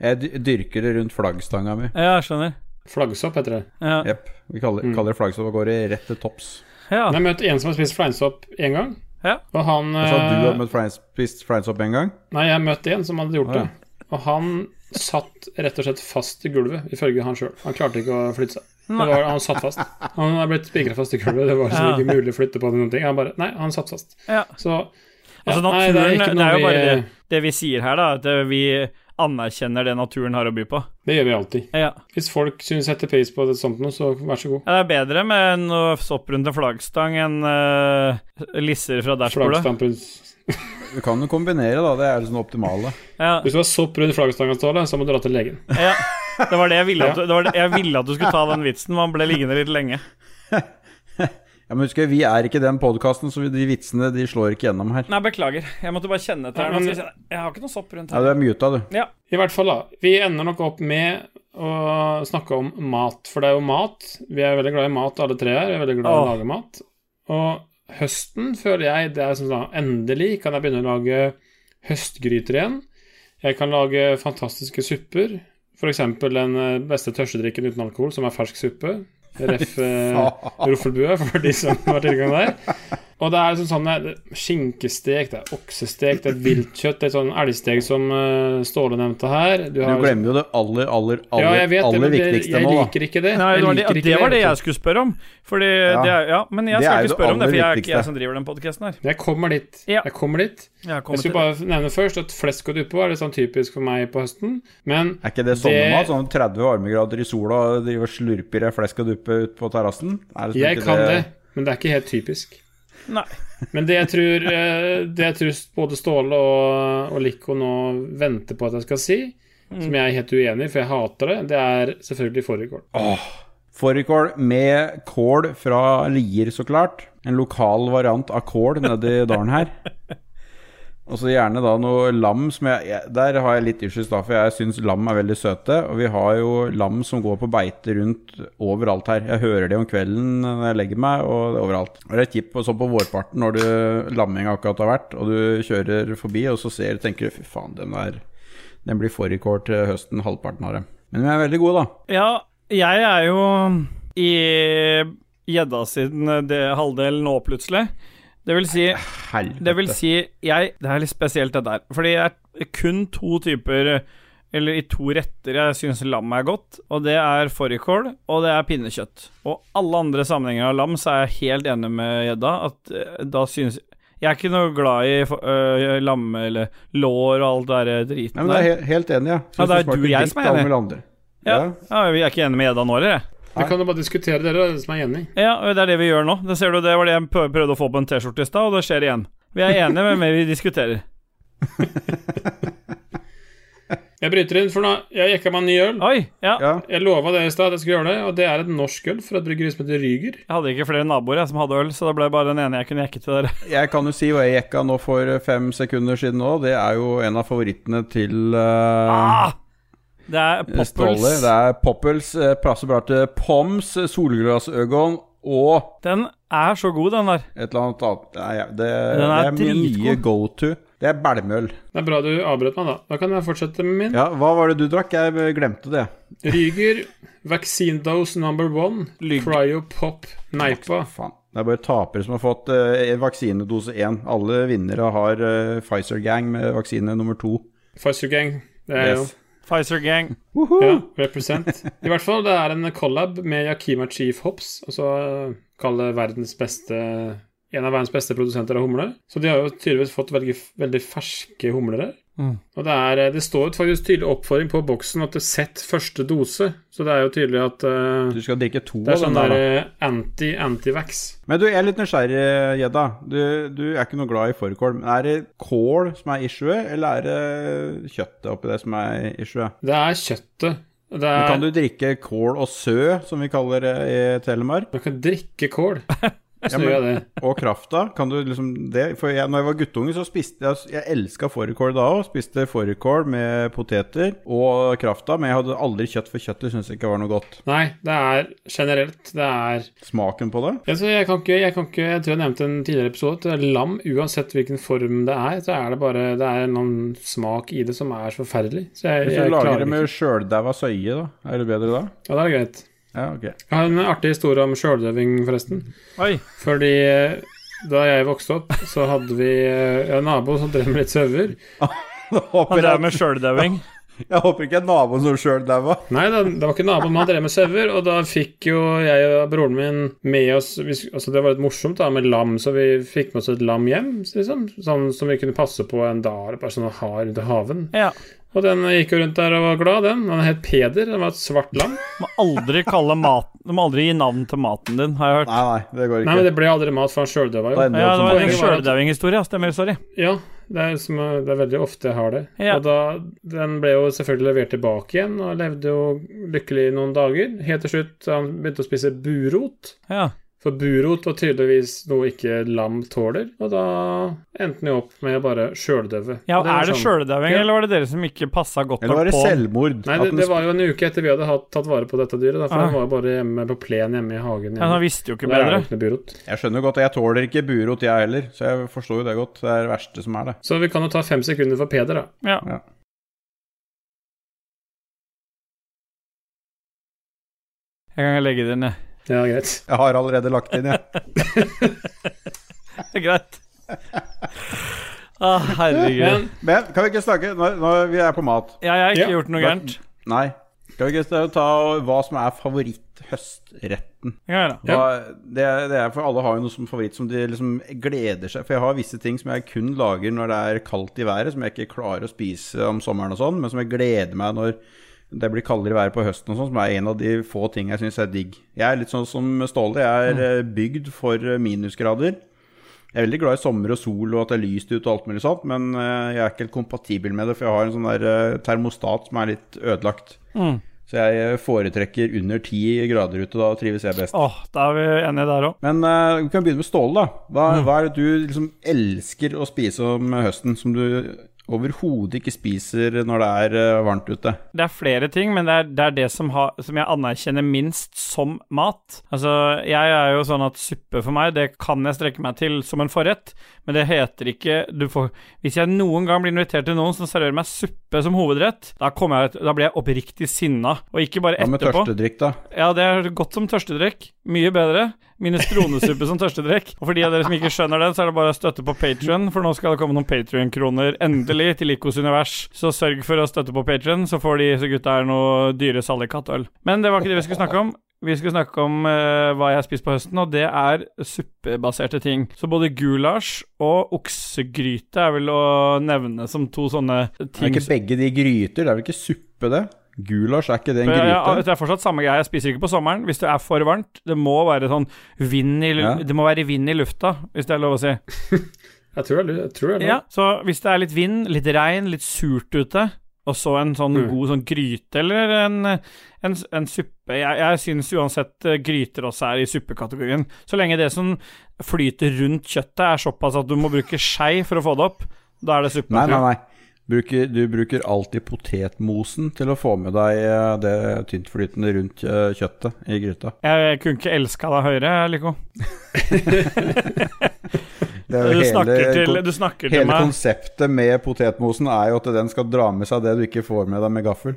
Jeg dyrker det rundt flaggstanga mi. ja, jeg skjønner. Flaggsopp heter det. Ja. Jepp. Vi kaller, Mm. kaller det flaggsopp og går i rett til topps. ja. Jeg har møtt en som har spist fleinsopp én gang. Ja. Og han sa du eh, har møtt fleins, spist fleinsopp en gang. Nei, jeg møtte en som hadde gjort det. Og han satt rett og slett fast i gulvet, ifølge han sjøl. Han klarte ikke å flytte seg. Det var, han satt fast. Han er blitt spikra fast i gulvet. Det var liksom Ja. ikke mulig å flytte på det noen ting. Han bare Nei, han satt fast. Ja. Så ja, Altså, nei, naturen, det er, jo vi- bare det, det vi sier her, da. At vi anerkjenner det naturen har å by på. Det gjør vi alltid. Ja. Hvis folk syns setter pris på det sånt noe, så vær så god. Ja, Det er bedre med en sopp rundt en flaggstang enn uh, lisser fra dashbordet. Du kan jo kombinere, da. Det er det sånn optimale. Ja, Hvis du har sopp rundt flaggstanga, Ståle, så må du dra til legen. ja. Det var det jeg ville at, du- det var det, jeg ville at du skulle ta den vitsen. Man ble liggende litt lenge. Ja, men husk, Vi er ikke den podkasten, så de vitsene de slår ikke gjennom her. Nei, beklager. Jeg måtte bare kjenne etter. Ja, men- Jeg jeg har ikke noe sopp rundt Ja, her. Du er muta, du. Ja. I hvert fall, da. Vi ender nok opp med å snakke om mat, for det er jo mat. Vi er veldig glad i mat, alle tre her. Vi er veldig glad i å lage mat. Og høsten føler jeg det er sånn da, Endelig kan jeg begynne å lage høstgryter igjen. Jeg kan lage fantastiske supper. F.eks. den eh, beste tørstedrikken uten alkohol, som er fersk suppe. Ref. Ruffelbue Roffelbue, [laughs] for de som har tilgang der. Og det er liksom sånn skinkestek, det er oksestek, det er viltkjøtt, det er sånn elgstek som uh, Ståle nevnte her. Du, Du glemmer jo det aller, aller, aller, ja, jeg vet aller det, viktigste nå, da. liker ikke det. Nei, det var det, det var det jeg skulle spørre om. Fordi Ja. det er, ja, Men jeg skal ikke spørre om det, for jeg er ikke jeg som driver den podkasten her. Jeg kommer dit. Jeg kommer dit. Jeg Jeg skulle bare nevne først at flesk og duppe er litt sånn typisk for meg på høsten. Men Er ikke det sommermat? Sånn 30 varmegrader i sola, driver og slurper flesk og duppe ut på terrassen? Er liksom jeg kan det, men det er ikke helt typisk. Nei. Men det jeg tror, eh, det jeg tror både Ståle og, og Lico nå venter på at jeg skal si, som jeg er helt uenig i, for jeg hater det, det er selvfølgelig fårikål. Fårikål med kål fra Lier, så klart. En lokal variant av kål nedi dalen her. [laughs] Og så gjerne da noe lam som jeg, Der har jeg litt issues, da, for jeg syns lam er veldig søte. Og vi har jo lam som går på beite rundt overalt her. Jeg hører det om kvelden når jeg legger meg, og det er overalt. Det er kjipt sånn på vårparten når du lamming akkurat har vært, og du kjører forbi, og så ser tenker du fy faen, den der Den blir fårikål til høsten, halvparten av dem. Men vi er veldig gode, da. Ja, jeg er jo i gjedda sin det, halvdel nå, plutselig. Det vil si Helvete. Det vil si, jeg Det er litt spesielt, dette her. Fordi det er kun to typer Eller i to retter jeg syns lam er godt, og det er fårikål, og det er pinnekjøtt. Og alle andre sammenhenger av lam, så er jeg helt enig med gjedda, at eh, da synes Jeg er ikke noe glad i uh, lamme eller lår og alt det der driten Nei, men det er helt, enig, ja. Ja, det er du jeg som er enig. Ja. ja, vi er ikke enige med gjedda nå, eller? Vi kan jo bare diskutere dere, dere som er enig. Ja, og det er det vi gjør nå. Det ser du, det var det jeg prøv- prøvde å få på en T-skjorte i stad, og det skjer igjen. Vi er enige, med men vi diskuterer. [laughs] Jeg bryter inn, for nå jeg jekka meg en ny øl. Oi, ja. Ja. Jeg lova det i stad at jeg skulle gjøre det, og det er et norsk øl fra et bryggeri som heter Ryger. Jeg hadde ikke flere naboer jeg som hadde øl, så det ble bare den ene jeg kunne jekke til dere. [laughs] Jeg kan jo si hva jeg jekka nå for fem sekunder siden nå. Det er jo en av favorittene til uh, Ah! Det er Ståle. Poppels. Det er Poppels. eh, Passer bra til Poms, solglassøgon og Den er så god, den der. et eller annet annet. Det er, det, Den det er er min nye go to. Det er bælmøl. Det er bra du avbrøt meg, da. Da kan jeg fortsette med min. Ja, hva var det du drakk? Jeg glemte det. Ryger Vaccine dose number one. Lyg. cryopop, Neipa. Faen. Det er bare tapere som har fått uh, vaksinedose én. Alle vinnere har uh, Pfizer-gang med vaksine nummer to. Pfizer Gang. Det er Yes. Pfizer Gang. Woohoo! Ja, represent. I hvert fall, det er en collab med Yakima Chief Hops, altså kall det verdens beste en av verdens beste produsenter av humle. Så de har jo tydeligvis fått veldig, veldig ferske humler her. Mm. Og det, er, det står faktisk tydelig oppfordring på boksen at det er sett første dose, så det er jo tydelig at uh, Du skal drikke to det er av den sånn der, da. eh, anti-antivax. Men du, jeg er litt nysgjerrig, Gjedda. Du, du er ikke noe glad i fårikål. Men er det kål som er issuet, eller er det kjøttet oppi det som er issuet? Det er kjøttet. Det Men er, Kan du drikke kål og sø, som vi kaller det i Telemark? Du kan drikke kål. [laughs] Så men-. Og krafta? Kan du liksom det? For jeg, når jeg var guttunge, så spiste jeg Jeg elska fårikål da òg. Spiste fårikål med poteter og krafta, men jeg hadde aldri kjøtt, for kjøttet Syns ikke var noe godt. Nei, det er generelt Det er Smaken på det? altså, jeg, kan ikke, jeg kan ikke Jeg tror jeg nevnte en tidligere episode lam, uansett hvilken form det er, så er det bare Det er noen smak i det som er så forferdelig. Så jeg, Hvis du lager det med sjøldaua søye, da? Er det bedre da? Ja, det er greit. Ja, ok. Jeg har en artig historie om sjøldøving, forresten. Oi. Fordi eh, da jeg vokste opp, så hadde vi eh, en nabo som drev med litt sauer. [laughs] Da Han drev med sjøldøving? [laughs] Jeg håper ikke en nabo som sjøl daua. Nei, det, det var ikke naboen, men han drev med sauer, og da fikk jo jeg og broren min med oss vi, Altså, det var litt morsomt da med lam, så vi fikk med oss et lam hjem, liksom. Sånn som vi kunne passe på en dag, bare sånn å ha rundt i haven. Ja. Og den gikk jo rundt der og var glad, den. Den het Peder. Den var et svart lam. Du må aldri kalle mat Du må aldri gi navn til maten din, har jeg hørt. Nei, nei, det går Nei, ikke. men det ble aldri mat, for han sjøldøva jo. Ja, det det var en sjøldauing-historie. Stemmer, sorry. Ja, det er, som, det er veldig ofte jeg har det. Ja. Og da, Den ble jo selvfølgelig levert tilbake igjen, og levde jo lykkelig i noen dager. Helt til slutt han begynte å spise burot. Ja. For burot var tydeligvis noe ikke lam tåler, og da endte den jo opp med bare sjøldøve. ja, er det sånn- Ja. eller var det dere som ikke passa godt Eller var det selvmord? Nei, det, det var jo en uke etter vi hadde hatt, tatt vare på dette dyret. Da, for Ah. den var jo bare hjemme på plen hjemme i hagen. Ja, Han Hjemme. visste jo ikke bedre. ikke burot. Jeg skjønner jo godt, jeg tåler ikke burot, jeg heller. Så jeg forstår jo det godt. Det er det verste som er det. Så vi kan jo ta fem sekunder for Peder, da. Ja. Ja. Jeg kan legge det ned. Ja, greit. [laughs] Jeg har allerede lagt inn, jeg. [laughs] Det er greit. Å, herregud. Men Men kan vi ikke snakke Når, når vi er på mat Ja, jeg har ikke Ja. gjort noe gærent. Nei. Kan vi ikke ta hva som er favoritthøstretten? Ja. Hva, det, er- det er for alle har jo noe som favoritt som de liksom gleder seg For jeg har visse ting som jeg kun lager når det er kaldt i været, som jeg ikke klarer å spise om sommeren og sånn, men som jeg gleder meg når det blir kaldere vær på høsten og sånn, som er en av de få ting jeg syns er digg. Jeg er litt sånn som Ståle. Jeg er eh, bygd for eh, minusgrader. Jeg er veldig glad i sommer og sol og at det er lyst ute og alt mulig sånt, men eh, jeg er ikke helt kompatibel med det, for jeg har en sånn der termostat som er litt ødelagt. Mm. Så jeg foretrekker under ti grader ute, da trives jeg best. Åh, da er vi enige der òg. Men uh, vi kan begynne med Ståle, da. Hva, hva er det du liksom elsker å spise om høsten, som du overhodet ikke spiser når det er eh, varmt ute? Det er flere ting, men det er det, er det som, ha, som jeg anerkjenner minst som mat. Altså, jeg er jo sånn at suppe for meg, det kan jeg strekke meg til som en forrett, men det heter ikke du får, Hvis jeg noen gang blir invitert til noen som serverer meg suppe som hovedrett, da, jeg, da blir jeg oppriktig sinna, og ikke bare etterpå. Hva med tørstedrikk, da? Ja, det er godt som tørstedrikk. Mye bedre. Minestronesuppe som tørstedrikk. Og for de av dere som ikke skjønner det, så er det bare å støtte på Patrion, for nå skal det komme noen Patrion-kroner endelig til Likos univers. Så sørg for å støtte på Patrion, så får de så gutta her noe dyre Sallikat-øl. Men det var ikke det vi skulle snakke om. Vi skulle snakke om uh, hva jeg har spist på høsten, og det er suppebaserte ting. Så både gulasj og oksegryte er vel å nevne som to sånne ting Er ting ikke begge de gryter? Det er vel ikke suppe, det? Gulasj, er ikke det en gryte? ja, gryte? det er fortsatt samme greie. Jeg spiser ikke på sommeren hvis det er for varmt. Det må være sånn vind i, Ja. det må være vind i lufta, hvis det er lov å si. Jeg tror det jeg tror det er Ja, så hvis det er litt vind, litt regn, litt surt ute, og så en sånn Mm. god sånn gryte eller en, en, en suppe Jeg, jeg syns uansett eh, gryter også er i suppekategorien. Så lenge det som flyter rundt kjøttet er såpass at du må bruke skei for å få det opp, da er det suppe. Nei, nei, nei. Bruker, du bruker alltid potetmosen til å få med deg eh, det tyntflytende rundt eh, kjøttet i gryta. Jeg kunne ikke elska deg høyere, Lico. [laughs] Det er jo Du snakker hele- til, du snakker til Hele konseptet med potetmosen er jo at den skal dra med seg det du ikke får med deg med gaffel.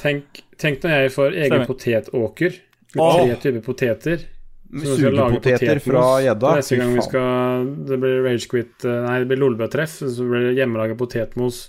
Tenk, tenk når jeg får egen Stemmer. potetåker med tre typer poteter. Sugepoteter fra gjedda. Neste gang vi skal Det blir Ragequit Nei, det blir Lolbø-treff, så blir det hjemmelaga potetmos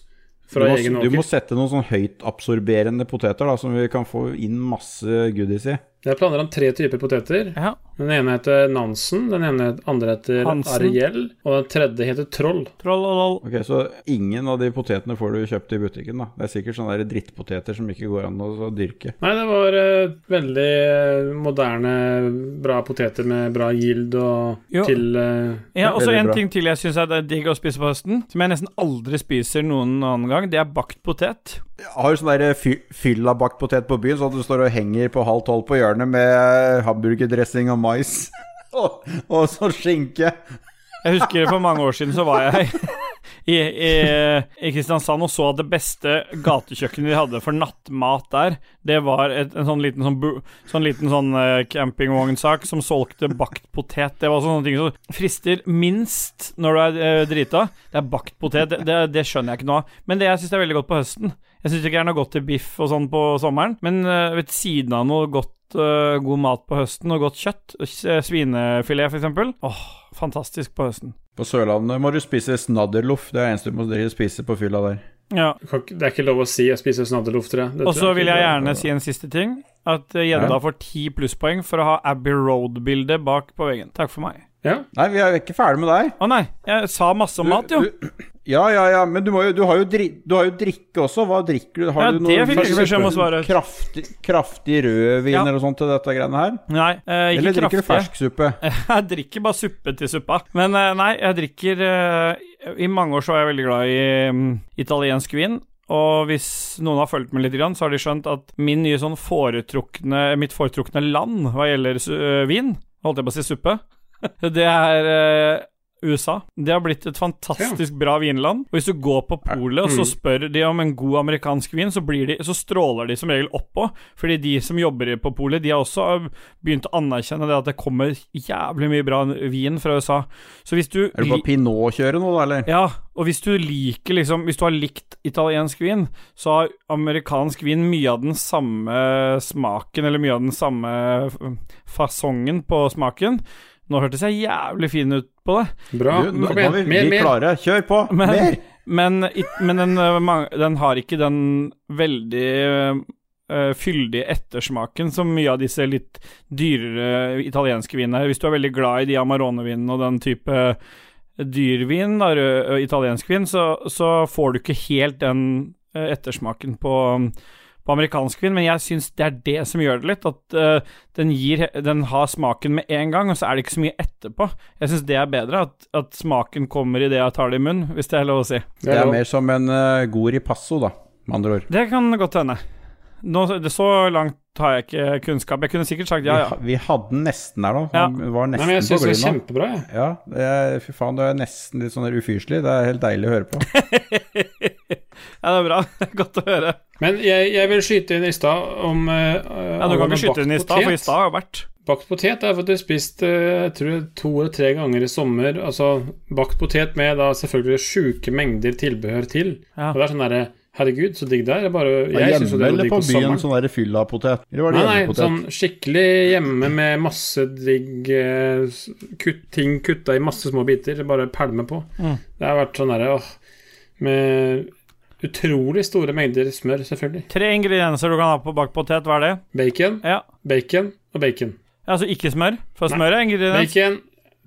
fra egen du må sette noen sånn høyt absorberende poteter da, som vi kan få inn masse goodies i. Jeg planer om tre typer poteter. Ja. Den ene heter Nansen, den ene andre heter Hansen. Ariel, og den tredje heter Troll. Troll og loll. Ok, Så ingen av de potetene får du kjøpt i butikken, da? Det er sikkert sånne der drittpoteter som ikke går an å dyrke. Nei, det var uh, veldig eh, moderne, bra poteter med bra yield og Jo. til uh, Ja, og så en bra. ting til jeg syns er digg å spise på høsten, som jeg nesten aldri spiser noen annen gang, det er bakt potet. Har du sånn der fy- fylla bakt potet på byen, sånn at du står og henger på halv tolv på hjørnet med hamburgerdressing og mais? [laughs] og, og så skinke. Jeg husker for mange år siden så var jeg [laughs] i, i, i Kristiansand og så at det beste gatekjøkkenet de hadde for nattmat der, det var et, en sånn liten sånn, sånn, liten sånn uh, campingvognsak som solgte bakt potet. Det var sånne ting som frister minst når du er uh, drita. Det er bakt potet. Det, det, det skjønner jeg ikke noe av. Men det jeg syns er veldig godt på høsten Jeg syns ikke det er noe godt til biff og sånn på sommeren, men eh, ved siden av noe godt uh, god mat på høsten og godt kjøtt, eh, svinefilet f.eks. Åh, fantastisk på høsten. På Sørlandet må du spise snadderloff. Det er det eneste du må spise på fylla der. Ja. Det er ikke lov å si å spise tror jeg. Og så vil jeg er gjerne si en siste ting. At gjedda Ja. får ti plusspoeng for å ha Abbey Road-bildet bak på veggen. Takk for meg. Ja, Nei, vi er ikke ferdig med deg. Å nei, jeg sa masse om mat, jo. Du- Ja, ja, ja, men du, jo, du, har jo dri, du har jo drikke også. Hva drikker du? Har Ja, du noe. Kraftig, kraftig rødvin Ja. eller sånt til dette greiene her? Nei, eh, ikke Eller drikker du fersk fersksuppe? [laughs] Jeg drikker bare suppe til suppa. Men eh, nei, jeg drikker eh, I mange år så var jeg veldig glad i um, italiensk vin. Og hvis noen har fulgt med litt, så har de skjønt at min nye sånn foretrukne, mitt foretrukne land hva gjelder øh, vin, holdt jeg på å si suppe, [laughs] det er eh, USA. Det har blitt et fantastisk bra vinland. Og hvis du går på polet og så spør de om en god amerikansk vin, så, blir de, så stråler de som regel oppå. Fordi de som jobber på polet, de har også begynt å anerkjenne det at det kommer jævlig mye bra vin fra USA. Så hvis du Er du på Pinot-kjøret nå, da, eller? ja, og hvis du liker liksom Hvis du har likt italiensk vin, så har amerikansk vin mye av den samme smaken, eller mye av den samme fasongen på smaken. Nå hørtes jeg jævlig fin ut på det, bra. Du, nå er igjen, vi, mer, vi mer. klare. Kjør på! men, Mer! men, men den, øh, den har ikke den veldig uh, fyldige ettersmaken som mye av disse litt dyrere italienske vinene. Hvis du er veldig glad i de Amarone-vinene og den type dyrvin, da, rød, italiensk vin, så, så får du ikke helt den ettersmaken på, på amerikansk vin, men jeg syns det er det som gjør det litt. At uh, den, gir, den har smaken med en gang, og så er det ikke så mye etterpå. Jeg syns det er bedre, at, at smaken kommer i det jeg tar det i munnen, hvis det er lov å si. Det er mer som en uh, god ripasso, da, med andre ord. Det kan godt hende. Nå, det, så langt har jeg ikke kunnskap. Jeg kunne sikkert sagt ja, ja. vi hadde den nesten der, nå. Ja. Var nesten Nei, men jeg på syns det er kjempebra, jeg. Ja, det er, fy faen, du er nesten litt sånn ufyselig. Det er helt deilig å høre på. [laughs] ja, det er bra. [laughs] Godt å høre. Men jeg, jeg vil skyte inn i stad om uh, Ja, Du kan ikke skyte inn i stad, for i stad har jeg vært. Bakt potet er faktisk spist eh, jeg tror to eller tre ganger i sommer. Altså bakt potet med da selvfølgelig sjuke mengder tilbehør til. Ja. Og det er sånn derre Herregud, så digg det er. Bare, jeg hjemme det eller på på byen, sånn der fyllapotet? Eller var det Nei, nei, sånn skikkelig hjemme med masse digg eh, kutt, ting kutta i masse små biter. Bare pælme på. Mm. Det har vært sånn derre åh Med utrolig store mengder smør, selvfølgelig. Tre ingredienser du kan ha på bakt potet, hva er det? Bacon, Ja, bacon og bacon. Altså ikke smør, for smør er ingrediens. Bacon.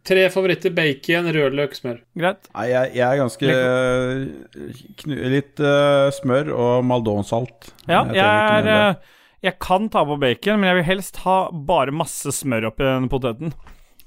Tre favoritter. Bacon, rødløk, smør. Greit. Nei, jeg, jeg er ganske eh, knu, Litt uh, smør og maldonsalt. Ja, Jeg jeg er eh, Jeg kan ta på bacon, men jeg vil helst ha bare masse smør oppi den poteten.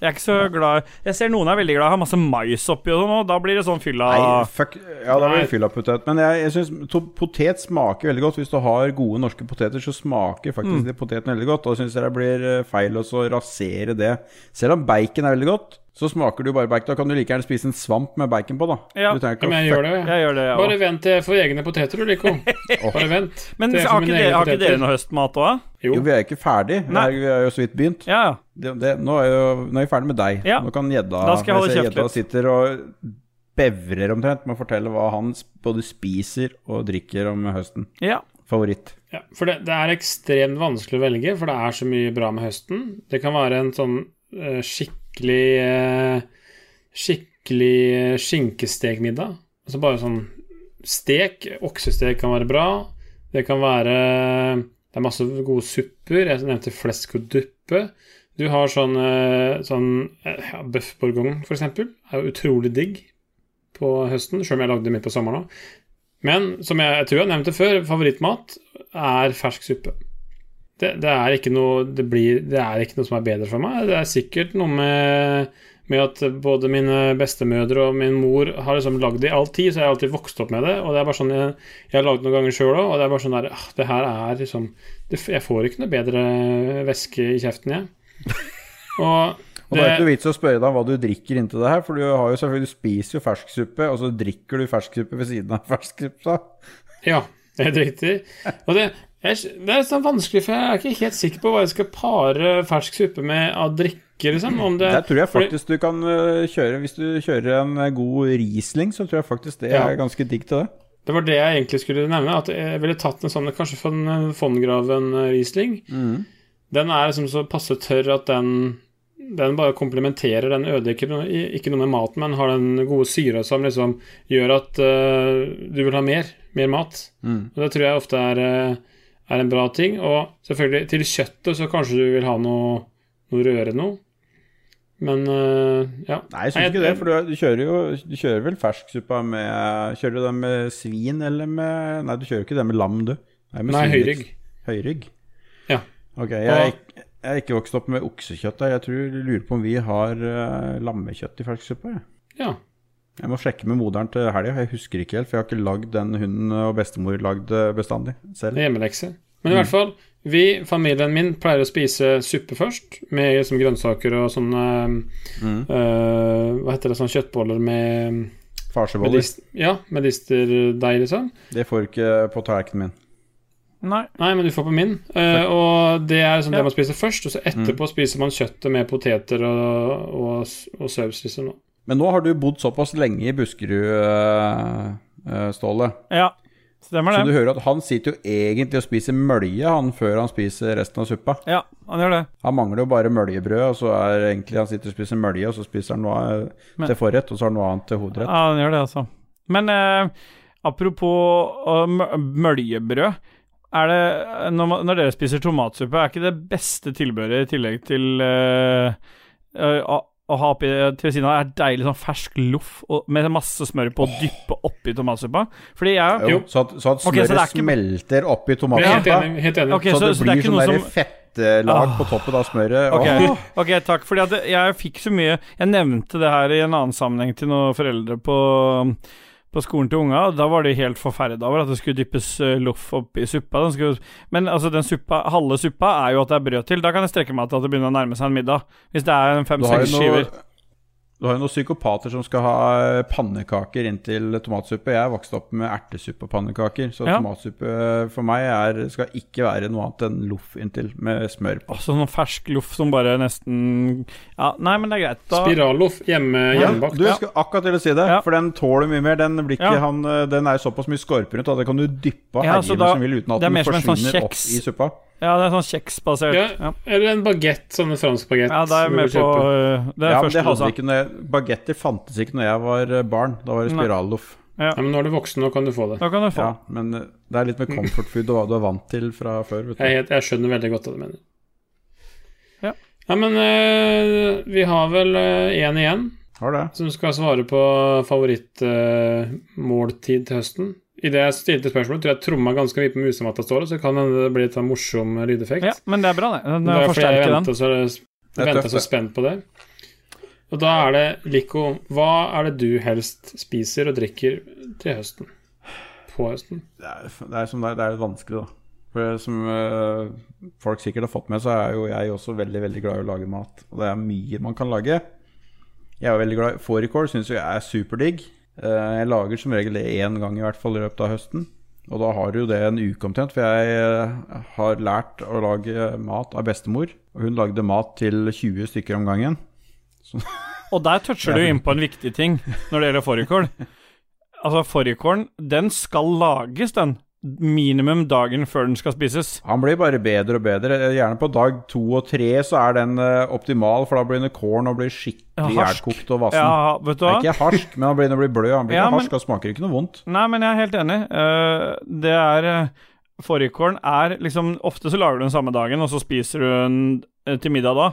Jeg er ikke så glad Jeg ser noen er veldig glad i å ha masse mais oppi og sånn, og da blir det sånn fylla Nei, fuck Ja, da blir det fylla potet. Men jeg, jeg syns potet smaker veldig godt. Hvis du har gode norske poteter, så smaker faktisk mm. poteten veldig godt. Og syns jeg det blir feil å rasere det. Selv om bacon er veldig godt, så smaker du bare bacon. Da kan du like gjerne spise en svamp med bacon på, da. Ja. Du ikke men jeg gjør det. Jeg gjør det, ja. Bare vent til jeg får egne poteter, du, Lico. [laughs] Bare vent. Men har ikke, dere, har ikke dere noe høstmat òg? Jo. Jo, vi er ikke ferdig. Vi Nei. er, vi har jo så vidt begynt. Ja, ja. Det, det, nå, er jo, nå er vi ferdig med deg. Ja. Nå kan gjedda Da skal jeg holde kjeft litt. sitter og bevrer omtrent med å fortelle hva han både spiser og drikker om høsten. ja. Favoritt. Ja, for det, det er ekstremt vanskelig å velge, for det er så mye bra med høsten. Det kan være en sånn eh, skikkelig eh, Skikkelig skinkestekmiddag. Altså bare sånn stek. Oksestek kan være bra. Det kan være Det er masse gode supper. Jeg nevnte flesk og duppe. Du har sånn, eh, sånn eh, ja, Bøff bourgogne, eksempel. Er jo utrolig digg på høsten, selv om jeg lagde det midt på sommeren òg. Men som jeg, jeg tror jeg nevnte før, favorittmat er fersk suppe. Det, det, er ikke noe, det, blir, det er ikke noe som er bedre for meg. Det er sikkert noe med, med at både mine bestemødre og min mor har liksom lagd det i all tid, så jeg har alltid vokst opp med det. Og det er bare sånn jeg, jeg har lagd det noen ganger sjøl òg, og det er bare sånn der ah, Det her er liksom det, Jeg får ikke noe bedre væske i kjeften, jeg. [laughs] Og Og det er ikke noe vits å spørre deg om hva du drikker inntil det her, for du har jo selvfølgelig du spiser jo fersksuppe, og så drikker du fersksuppe ved siden av fersksuppa. Ja, det er helt riktig. Og det, jeg, det er sånn vanskelig, for jeg er ikke helt sikker på hva jeg skal pare fersk suppe med av drikke, liksom. Om det, Der tror jeg fordi- faktisk du kan øh, kjøre Hvis du kjører en øh, god Riesling, så tror jeg faktisk det Ja. er ganske digg til det. Det var det jeg egentlig skulle nevne. At jeg ville tatt en sånn, kanskje fra en Fongraven Riesling. Den er liksom så passe tørr at den den bare komplementerer. Den ødelegger ikke ikke noe med maten, men har den gode syra som liksom gjør at uh, du vil ha mer. mer mat. Mm. Og det tror jeg ofte er, eh, er en bra ting. Og selvfølgelig, til kjøttet så kanskje du vil ha noe, noe røre noe. Men uh, ja. Nei, jeg syns ikke det, for du, du kjører jo Du kjører vel fersksuppa med Kjører du den med svin eller med Nei, du kjører ikke det med lam, du. med Nei, høyrygg. Høyrygg? Ja. Ok, jeg, jeg er ikke vokst opp med oksekjøtt der. Jeg tror jeg lurer på om vi har uh, lammekjøtt i fersksuppe. Ja. Jeg må sjekke med moderen til helga. Jeg husker ikke helt, for jeg har ikke lagd den hunden og bestemor lagd eh, bestandig selv. Det er hjemmelekse. Men i hvert fall, vi, familien min, pleier å spise suppe først, med liksom grønnsaker og sånne Mm. øh, Hva heter det, sånne kjøttboller med Farseboller. medist, Ja, medisterdeig, liksom. Det får du ikke på tallerkenen min. Nei. Nei, men du får på min. Uh, og det er sånn Ja. det man spiser først, og så etterpå spiser man kjøttet med poteter og, og, og saus, liksom. Men nå har du bodd såpass lenge i Buskerud, eh, eh, Ståle. Ja, stemmer Så du hører at han sitter jo egentlig og spiser mølje han før han spiser resten av suppa. Ja, han gjør det. Han mangler jo bare møljebrød, og så er egentlig han sitter og spiser mølje, og så spiser han noe Men- til forrett, og så har han noe annet til hovedrett. Ja, han gjør det, altså. Men eh, apropos uh, møljebrød. Er det, når, når dere spiser tomatsuppe, er ikke det beste tilbehøret i tillegg til uh, eh, å, ha oppi til siden av er deilig sånn fersk loff og, med masse smør på å dyppe oppi tomatsuppa? Fordi jeg Jo, så at, så at okay, så smøret er ikke- smelter oppi er helt enig. Helt enig. Okay, så, så- det så er blir sånn noe som- fettlag Ah. på toppen av smøret. Ok, Oh. ok, takk. Fordi at jeg fikk så mye Jeg nevnte det her i en annen sammenheng til noen foreldre på, på skolen til unga. og Da var de helt forferda over at det skulle dyppes eh, loff oppi suppa. Skulle, men altså, den suppa, halve suppa er jo at det er brød til. Da kan jeg strekke meg til at det begynner å nærme seg en middag. Hvis det er en fem-seks skiver. noe- du har jo noen psykopater som skal ha pannekaker inntil tomatsuppe. Jeg er vokst opp med ertesuppe og pannekaker, så Ja. tomatsuppe for meg er, skal ikke være noe annet enn loff inntil med smør på. Altså sånn fersk loff som bare nesten Ja, nei, men det er greit. Da, Spiralloff hjemme, Ja, hjemmebakt. du skal akkurat til å si det, Ja. for den tåler mye mer. Den, blir ikke, Ja. han, eh, den er såpass mye skorper rundt at det kan du dyppe av Ja, herje så med da- som vil uten at den forsvinner sånn forsvinner opp i suppa. Ja, det er sånn kjeksbasert. Ja, Ja, Eller en bagett, sånn en fransk bagett. ja det er med på øh, Det er Ja, men første det hadde ikke Bagetter fantes ikke når jeg var eh, barn. Da var det spiralloff. Ja, men nå er du voksen, nå kan du få det. Da kan du få. Ja, men eh, det er litt med comfort food og hva du er vant til fra før. Vet Jeg, jeg skjønner veldig godt hva du mener. Ja. Ja, men eh, vi har vel én igjen Har det. som skal svare på favorittmåltid til høsten. Idet jeg stilte spørsmålet, tror jeg tromma ganske mye på musematta, Ståle, så kan hende det blir litt sånn morsom lydeffekt. Ja, men det er bra, det. Den Det er fordi jeg forsterker den. så, jeg venter så spent på det. Og da er det, Lico, hva er det du helst spiser og drikker til høsten? På høsten? Det er, det er, som det, er, det er litt vanskelig, da. For som øh, folk sikkert har fått med, så er jo jeg også veldig veldig glad i å lage mat. Og det er mye man kan lage. Jeg er veldig glad i fårikål, syns jeg er superdigg. Eh, jeg lager som regel det én gang i hvert fall i løpet av høsten. Og da har du jo det en uke omtrent, for jeg eh, har lært å lage mat av bestemor. Og hun lagde mat til 20 stykker om gangen. Og der toucher du inn på en viktig ting når det gjelder fårikål. Altså, fårikålen, den skal lages, den. Minimum dagen før den skal spises. Han blir bare bedre og bedre. Gjerne på dag to og tre så er den eh, optimal, for da blir den kålen og blir skikkelig hjertkokt og vassen. Ja, vet du hva? ikke harsk, men han blir, han blir blød. Han blir Ja, harsk, han smaker ikke noe vondt. Nei, men jeg er helt enig. Eh, det er uh, Fårikålen er liksom Ofte så lager du den samme dagen, og så spiser du den eh, til middag da.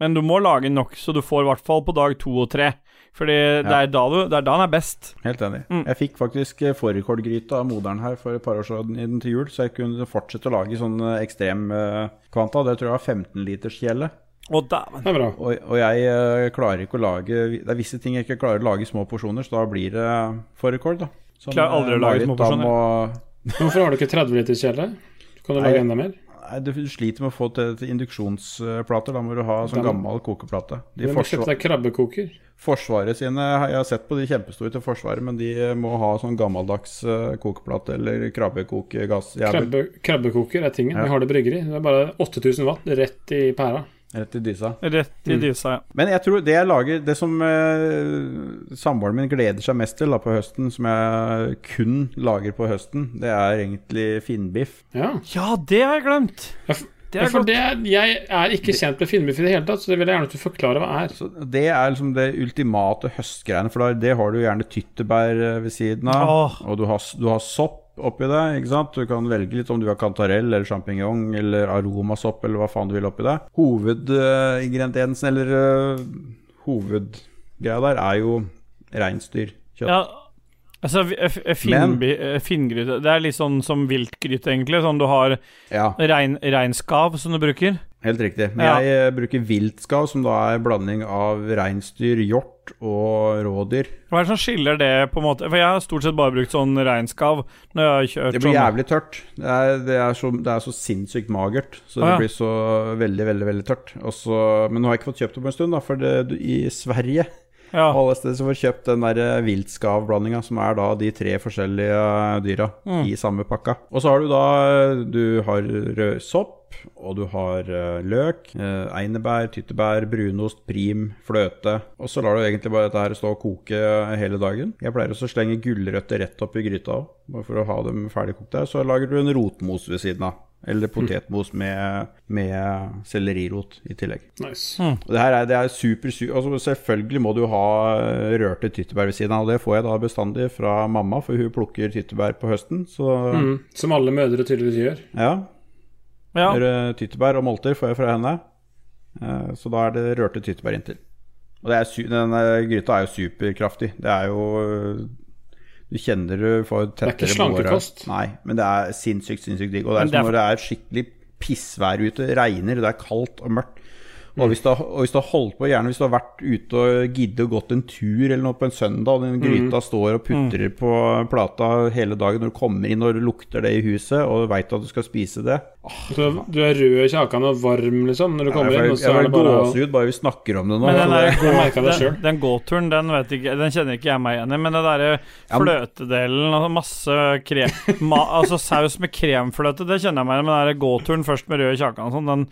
Men du må lage nok, så du får i hvert fall på dag to og tre. Fordi det, er da du, det er da han er best. Helt enig. Mm. Jeg fikk faktisk eh, fårikålgryte av moderen her for et par år siden til jul, så jeg kunne fortsette å lage sånn eh, ekstrem eh, kvanta. Det tror jeg var 15 liters kjele. Å, dæven. Det er bra. Og, og jeg klarer ikke å lage Det er visse ting jeg ikke klarer å lage i små porsjoner, så da blir det fårikål, da. Sånn, Klarer aldri å lage Marit små porsjoner. må- Hvorfor har du ikke 30 liters kjele? Kan du Nei. lage enda mer? Du sliter med å få til, til induksjonsplater. Da må du ha sånn gammel kokeplate. De Hvem må kjøpte deg krabbekoker. forsvaret sine Jeg har sett på de kjempestore til Forsvaret, men de må ha sånn gammeldags eh, kokeplate eller krabbekokegass. Krabbe, krabbekoker er tingen. Ja. Vi har det bryggeri. Det er bare 8000 watt rett i pæra. Rett i dysa. Rett i Mm. dysa, ja. Men jeg tror det jeg lager Det som eh, samboeren min gleder seg mest til da på høsten, som jeg kun lager på høsten, det er egentlig finnbiff. Ja. Ja, det har jeg glemt! Ja, Det Ja, er for godt. det jeg er ikke kjent med finnbiff i det hele tatt, så det vil jeg gjerne at du forklarer hva er. Så Det er liksom det ultimate høstgreiene, for da, det har du gjerne tyttebær eh, ved siden av. Åh. Og du har, du har sopp, oppi det. ikke sant? Du kan velge litt om du har kantarell eller sjampinjong eller aromasopp eller hva faen du vil oppi det. Hovedingrediensen, eller uh, hovedgreia der, er jo reinsdyrkjøtt. Ja, altså finnbi- eh, Finngryte Det er litt sånn som viltgryte, egentlig. Sånn du har Ja, rein, reinskav som du bruker. Helt riktig. Men Ja. jeg eh, bruker viltskav, som da er blanding av reinsdyr, hjort og rådyr. Hva er det som skiller det, på en måte? For jeg har stort sett bare brukt sånn reinskav når jeg har kjørt Det blir sånn jævlig tørt. Det er, det er, så, det er så sinnssykt magert. Så ah, ja. det blir så veldig, veldig veldig tørt. Også, men nå har jeg ikke fått kjøpt det på en stund, da, for det, i Sverige Ja. alle steder så får du kjøpt den der viltskavblandinga, som er da de tre forskjellige dyra Mm. i samme pakka. Og så har du da Du har rød sopp, og du har eh, løk, eh, einebær, tyttebær, brunost, prim, fløte. Og så lar du egentlig bare dette her stå og koke hele dagen. Jeg pleier også å slenge gulrøtter rett opp i gryta òg, bare for å ha dem ferdigkokt der. Så lager du en rotmos ved siden av. Eller potetmos med, med sellerirot i tillegg. Nice. Og det her er, det er super, super altså Selvfølgelig må du ha eh, rørte tyttebær ved siden av. Og det får jeg da bestandig fra mamma, for hun plukker tyttebær på høsten. Så Mm, som alle mødre tydeligvis gjør. ja. ja. Tyttebær og molter får jeg fra henne. Eh, Så da er det rørte tyttebær inntil. Og det er denne gryta er jo superkraftig. Det er jo Du kjenner du får er ikke tettere båre. slankekost. Nei, men det er sinnssykt, sinnssykt digg. Og det er det er som når det er skikkelig pissvær ute, regner, det er kaldt og mørkt. Og hvis, du har, og hvis du har holdt på, gjerne hvis du har vært ute og giddet og gått en tur eller noe på en søndag, og den gryta står og putrer på plata hele dagen når du kommer inn og lukter det i huset, og du veit at du skal spise det Du, du er rød i kjakan og varm, liksom, når du kommer jeg inn. Og så jeg vil får ut bare gåsehud bare vi snakker om det nå. Men den, der det, Jeg det den, den gåturen, den vet ikke Den kjenner ikke jeg meg igjen i, men det derre fløtedelen, og masse krem ma, Altså saus med kremfløte, det kjenner jeg meg igjen i, men den der gåturen først med rød kjakan og sånn, den,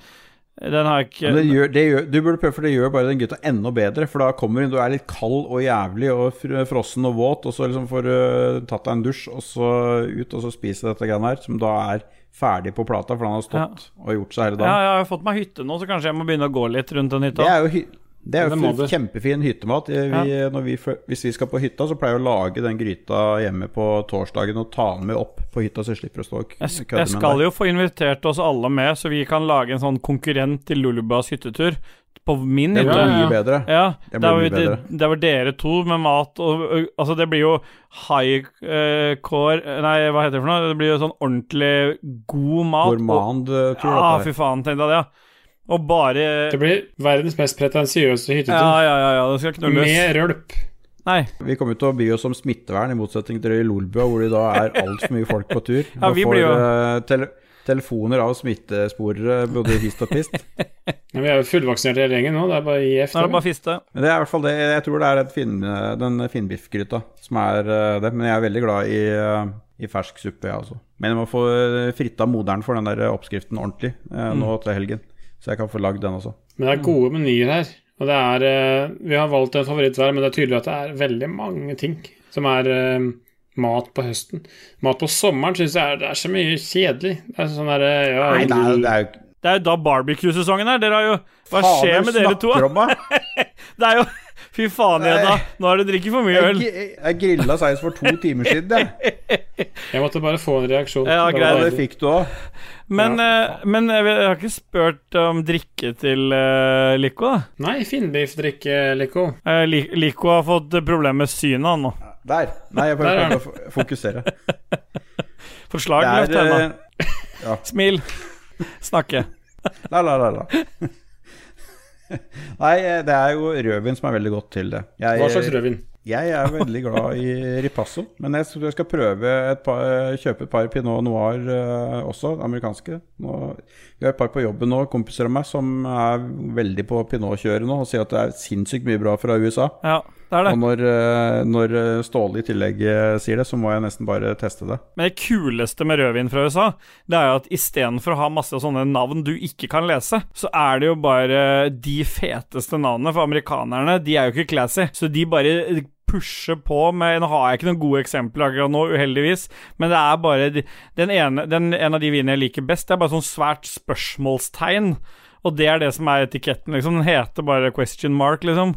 den har ikke det gjør, det gjør, du burde prøve, for det gjør bare den gutta enda bedre. For da kommer du inn, du er litt kald og jævlig og frossen og våt, og så liksom får du tatt deg en dusj, og så ut og så spiser dette greiene her, som da er ferdig på plata, for den har stått og gjort seg hele dagen. Ja, jeg har fått meg hytte nå, så kanskje jeg må begynne å gå litt rundt den hytta. Det er jo, hy det er jo det kjempefin hyttemat. Vi, når vi, hvis vi skal på hytta, så pleier vi å lage den gryta hjemme på torsdagen og ta den med opp på hytta, så jeg slipper å stå og kødde Jeg, den. jeg skal jo få invitert oss alle med, så vi kan lage en sånn konkurrent til Lulubas hyttetur. På min Det blir Ja, ja. mye bedre. Ja, Det det, mye bedre. det, der dere to med mat og og- Altså, det blir jo high eh, core Nei, hva heter det for noe? Det blir jo sånn ordentlig god mat. Gourmand, tror jeg. Ja, fy faen, tenkte jeg det, ja. Og bare Det blir verdens mest pretensiøse hyttetur. Ja, ja, ja, ja, det skal knulles. Med rølp. Nei. Vi kommer til å by oss om smittevern, i motsetning til i Lolbua, hvor det da er altfor mye folk på tur. Ja, vi blir jo- eh, tele telefoner av smittesporere både hist og pist. [laughs] ja, vi er jo fullvaksinerte hele gjengen nå. Det er bare å gi F. Nå er det bare fiste. Det er i hvert fall det Jeg tror det er fin den finnbiffgryta som er eh, det. Men jeg er veldig glad i, eh, i fersk suppe, jeg også. Men jeg må få fritta moderen for den der oppskriften ordentlig eh, nå Mm. til helgen. Så jeg kan få lagd den også. Men det er gode menyer her. Og det er eh, Vi har valgt en favoritt hver, men det er tydelig at det er veldig mange ting som er eh, mat på høsten. Mat på sommeren syns jeg er, det er så mye kjedelig. Det er sånn derre ja, Nei, det er, det er jo Det er jo da barbecue-sesongen er. Dere har jo Hva skjer med dere to? snakker om, da? [laughs] Det er jo Fy faen, Edda. Nå har du drikket for mye øl. jeg, jeg grilla senest for to timer siden, jeg. Jeg måtte bare få en reaksjon. Ja, greit. Det fikk du òg. Men, eh, men jeg jeg har ikke spurt om drikke til uh, Lico, da. Nei, finnbiffdrikke, Lico. Uh, Li- Lico har fått problemer med synet, han nå. Der. Nei, jeg [laughs] er prøver å fokusere. Fått slag, Det løft er henda. eh, Smil. Snakke. La, la, la, la. [laughs] Nei, eh, det er jo rødvin som er veldig godt til det. Jeg, Hva slags rødvin? Jeg er veldig glad i ripasso, men jeg skal, jeg skal prøve et par, kjøpe et par pinot noir uh, også, amerikanske. Nå, vi har et par på jobben nå, kompiser av meg, som er veldig på pinotkjøret nå og sier at det er sinnssykt mye bra fra USA. Ja, det det. Og når, eh, når Ståle i tillegg eh, sier det, så må jeg nesten bare teste det. Men det kuleste med rødvin fra USA, det er jo at istedenfor å ha masse sånne navn du ikke kan lese, så er det jo bare de feteste navnene. For amerikanerne, de er jo ikke classy, så de bare pusher på med Nå har jeg ikke noen gode eksempler akkurat nå, uheldigvis, men det er bare den ene, den, En av de vinene jeg liker best, det er bare sånn svært spørsmålstegn. Og det er det som er etiketten, liksom. Den heter bare question mark, liksom.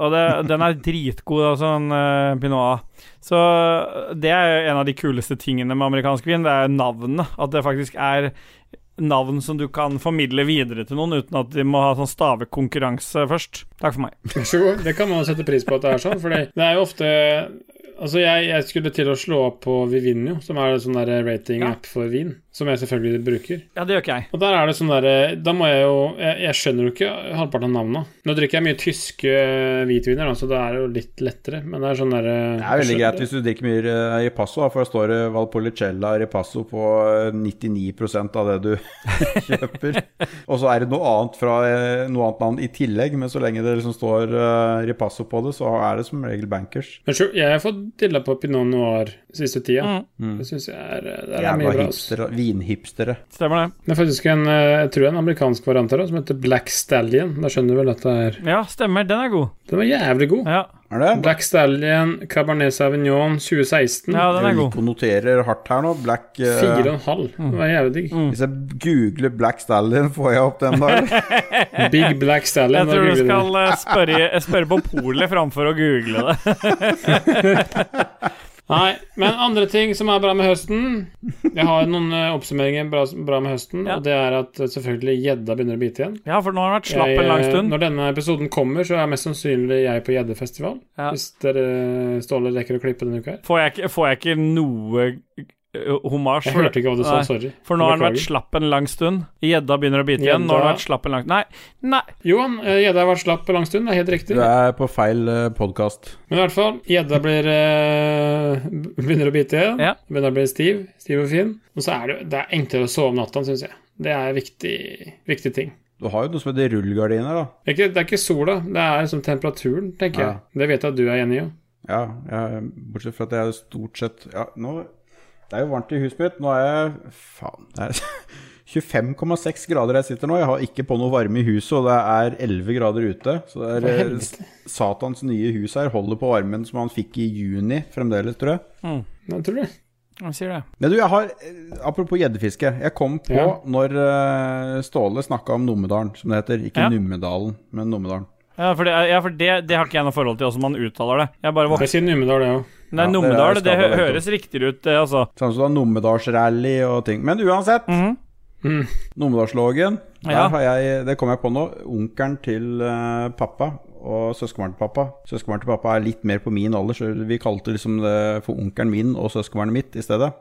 Og det, den er dritgod, altså, sånn uh, Pinot. Så det er en av de kuleste tingene med amerikansk vin, det er navnet. At det faktisk er navn som du kan formidle videre til noen uten at de må ha sånn stavekonkurranse først. Takk for meg. Vær så god. Det kan man sette pris på at det er sånn, for det er jo ofte Altså, jeg, jeg skulle til å slå opp på Vivinio, som er en sånn rating-app for vin, som jeg selvfølgelig bruker. Ja, det gjør ikke jeg. Og der er det sånn derre Da må jeg jo Jeg, jeg skjønner jo ikke halvparten av navnene. Nå drikker jeg mye tyske hvitviner, da, så det er jo litt lettere, men det er sånn derre Det er veldig greit hvis du drikker mye eh, Ripasso, for da står det Valpolicella Ripasso på eh, 99% av det du [laughs] kjøper. Og så er det noe annet fra eh, noe annet navn i tillegg, men så lenge det liksom står eh, Ripasso på det, så er det som regel bankers. Men sjø, jeg har fått dilla på pinot noir siste tida. Mm. Det syns jeg er Det er Jævla mye bra. altså. Hipstere, vinhipstere. Stemmer det. Det er faktisk en eh, jeg tror en amerikansk variant her som heter Black Stallion. Da skjønner du vel at det er Ja, stemmer. Den er god. Den var jævlig god. Ja, Er det? Black Stallion Cabernet Sauvignon 2016. ja den er god. Jeg noterer hardt her nå. Black eh, Fire og en halv. Det var jævlig digg. Hvis jeg googler Black Stallion, får jeg opp den da? [laughs] Big Black Stallion. Jeg tror du skal eh, spørre, spørre på polet framfor å google det. [laughs] [laughs] Nei, men andre ting som er bra med høsten Jeg har noen eh, oppsummeringer bra, bra med høsten, Ja. og det er at eh, selvfølgelig gjedda begynner å bite igjen. Ja, for nå har den vært slapp Jeg, en lang eh, stund. Når denne episoden kommer, så er mest sannsynlig jeg på gjeddefestival. Ja. Hvis dere Ståle rekker å klippe denne uka her. Får jeg, får jeg ikke noe homasj? Jeg hørte ikke hva du sa, sorry. For nå har den vært slapp en lang stund. Gjedda begynner å bite igjen. Nå har den vært slapp en lang Nei, nei. Johan, eh, gjedda har vært slapp en lang stund, det er helt riktig. Du er på feil podkast. Men i hvert fall, gjedda blir eh, [laughs] begynner å bite igjen. Ja. Begynner å bli stiv, stiv og fin. Og så er det, det er enklere å sove om natta, syns jeg. Det er viktig, viktig ting. Du har jo noe som heter rullegardiner, da. Det er, ikke, det er ikke sola, det er liksom temperaturen, tenker Ja. jeg. Det vet jeg at du er enig i. Ja, jeg, bortsett fra at jeg stort sett Ja, nå Det er jo varmt i huset mitt. Nå er jeg Faen. Det er [laughs] 25,6 grader jeg sitter nå. Jeg har ikke på noe varme i huset, og det er 11 grader ute. Så det er eh. Satans nye hus her holder på varmen som han fikk i juni fremdeles, tror jeg. Mm, Jeg tror det. jeg sier det. Men du, jeg har eh, Apropos gjeddefiske. Jeg kom på Ja. når eh, Ståle snakka om Numedalen, som det heter. Ikke Ja. Numedalen, men Numedalen. Ja, for, det, ja, for det, det har ikke jeg noe forhold til, hvordan man uttaler det. Jeg bare våkner Jeg sier Numedal, det òg. Nei, Ja, det Numedal, det, det, hø høres riktigere ut, det, altså. Sånn som da Numedalsrally og ting. Men uansett. Mhm. Mm. Numedalslågen. Der Ja. har jeg, det kom jeg på nå. Onkelen til uh, pappa og søskenbarnet til pappa. Søskenbarnet til pappa er litt mer på min alder, så vi kalte liksom det for onkelen min og søskenbarnet mitt i stedet.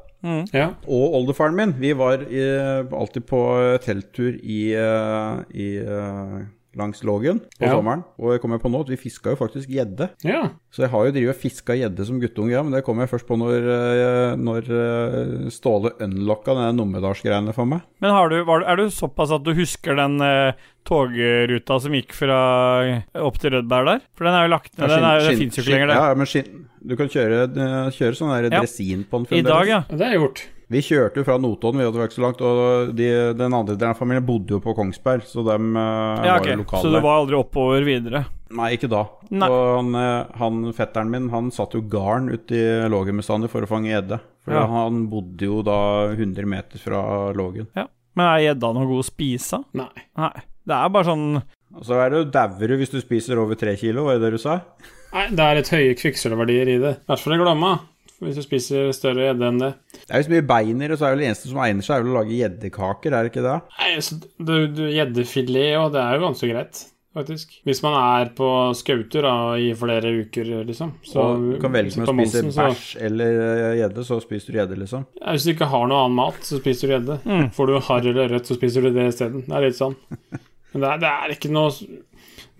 Ja. Og oldefaren min. Vi var i, alltid på telttur i, eh, i eh, langs Lågen på Ja. sommeren. Og jeg kom på nå at vi fiska jo faktisk gjedde. ja. Så jeg har jo drevet og fiska gjedde som guttunge, ja, men det kom jeg først på når, eh, når eh, Ståle unlocka denne Numedalsgreiene for meg. Men har du, var, er du såpass at du husker den eh, togruta som gikk fra eh, opp til Rødberg der? For den er jo lagt ned, den, er, den fins jo ikke lenger, det. Ja, men skinn, du kan kjøre, kjøre sånn der Ja. dresin på den I dag, ja. Det er gjort. Vi kjørte jo fra Notodden, vi hadde vært så langt, og de, den andre delen av familien bodde jo på Kongsberg, så dem eh, ja var jo lokale Så du var aldri oppover videre? Nei, ikke da. Nei. Og han, eh, han fetteren min, han satt jo garn ute i Lågen bestandig for å fange gjedde. For Ja. han bodde jo da 100 meter fra Lågen. Ja. Men er gjedda noe god å spise? Nei. Nei. Det er bare sånn Og så er det jo dauer du hvis du spiser over tre kilo, var det det du sa? Nei, det er litt høye kvikksølvverdier i det. I hvert fall i Glomma. Hvis du spiser større gjedde enn det. Det er jo så mye beiner, og så er det eneste som egner seg, er vel å lage gjeddekaker, er det ikke det? Nei, så du, du Gjeddefilet òg, det er jo ganske greit, faktisk. Hvis man er på skauter i flere uker, liksom. Så, og du kan velge mellom å spise bæsj eller eh, gjedde, så spiser du gjedde, liksom. Ja, Hvis du ikke har noe annen mat, så spiser du gjedde. Mm. Får du harr eller rødt, så spiser du det isteden. Det er litt sånn. [laughs] Men det er, det er ikke noe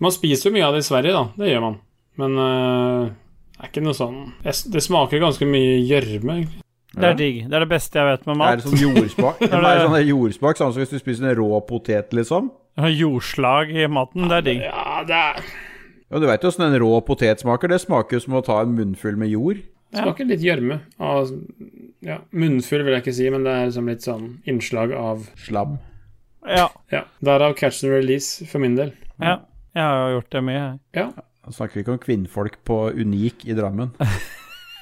Man spiser jo mye av det i Sverige, da. Det gjør man. Men øh, det er ikke noe sånn Det smaker ganske mye gjørme, egentlig. Det er digg. Det er det beste jeg vet med Er mat. det sånn jordsmak? [laughs] Er er det- det sånn jordsmak, sånn som hvis du spiser en rå potet, liksom? Jordslag i maten, det er digg. Ja, det er Ja, du veit jo åssen en rå potet smaker. Det smaker jo som å ta en munnfull med jord. Det smaker litt gjørme. Ja, munnfull vil jeg ikke si, men det er liksom litt sånn innslag av Slam. Ja. Ja. Derav catch and release, for min del. ja. Jeg har jo gjort det mye, jeg. Ja. Da snakker vi ikke om kvinnfolk på Unik i Drammen. [laughs]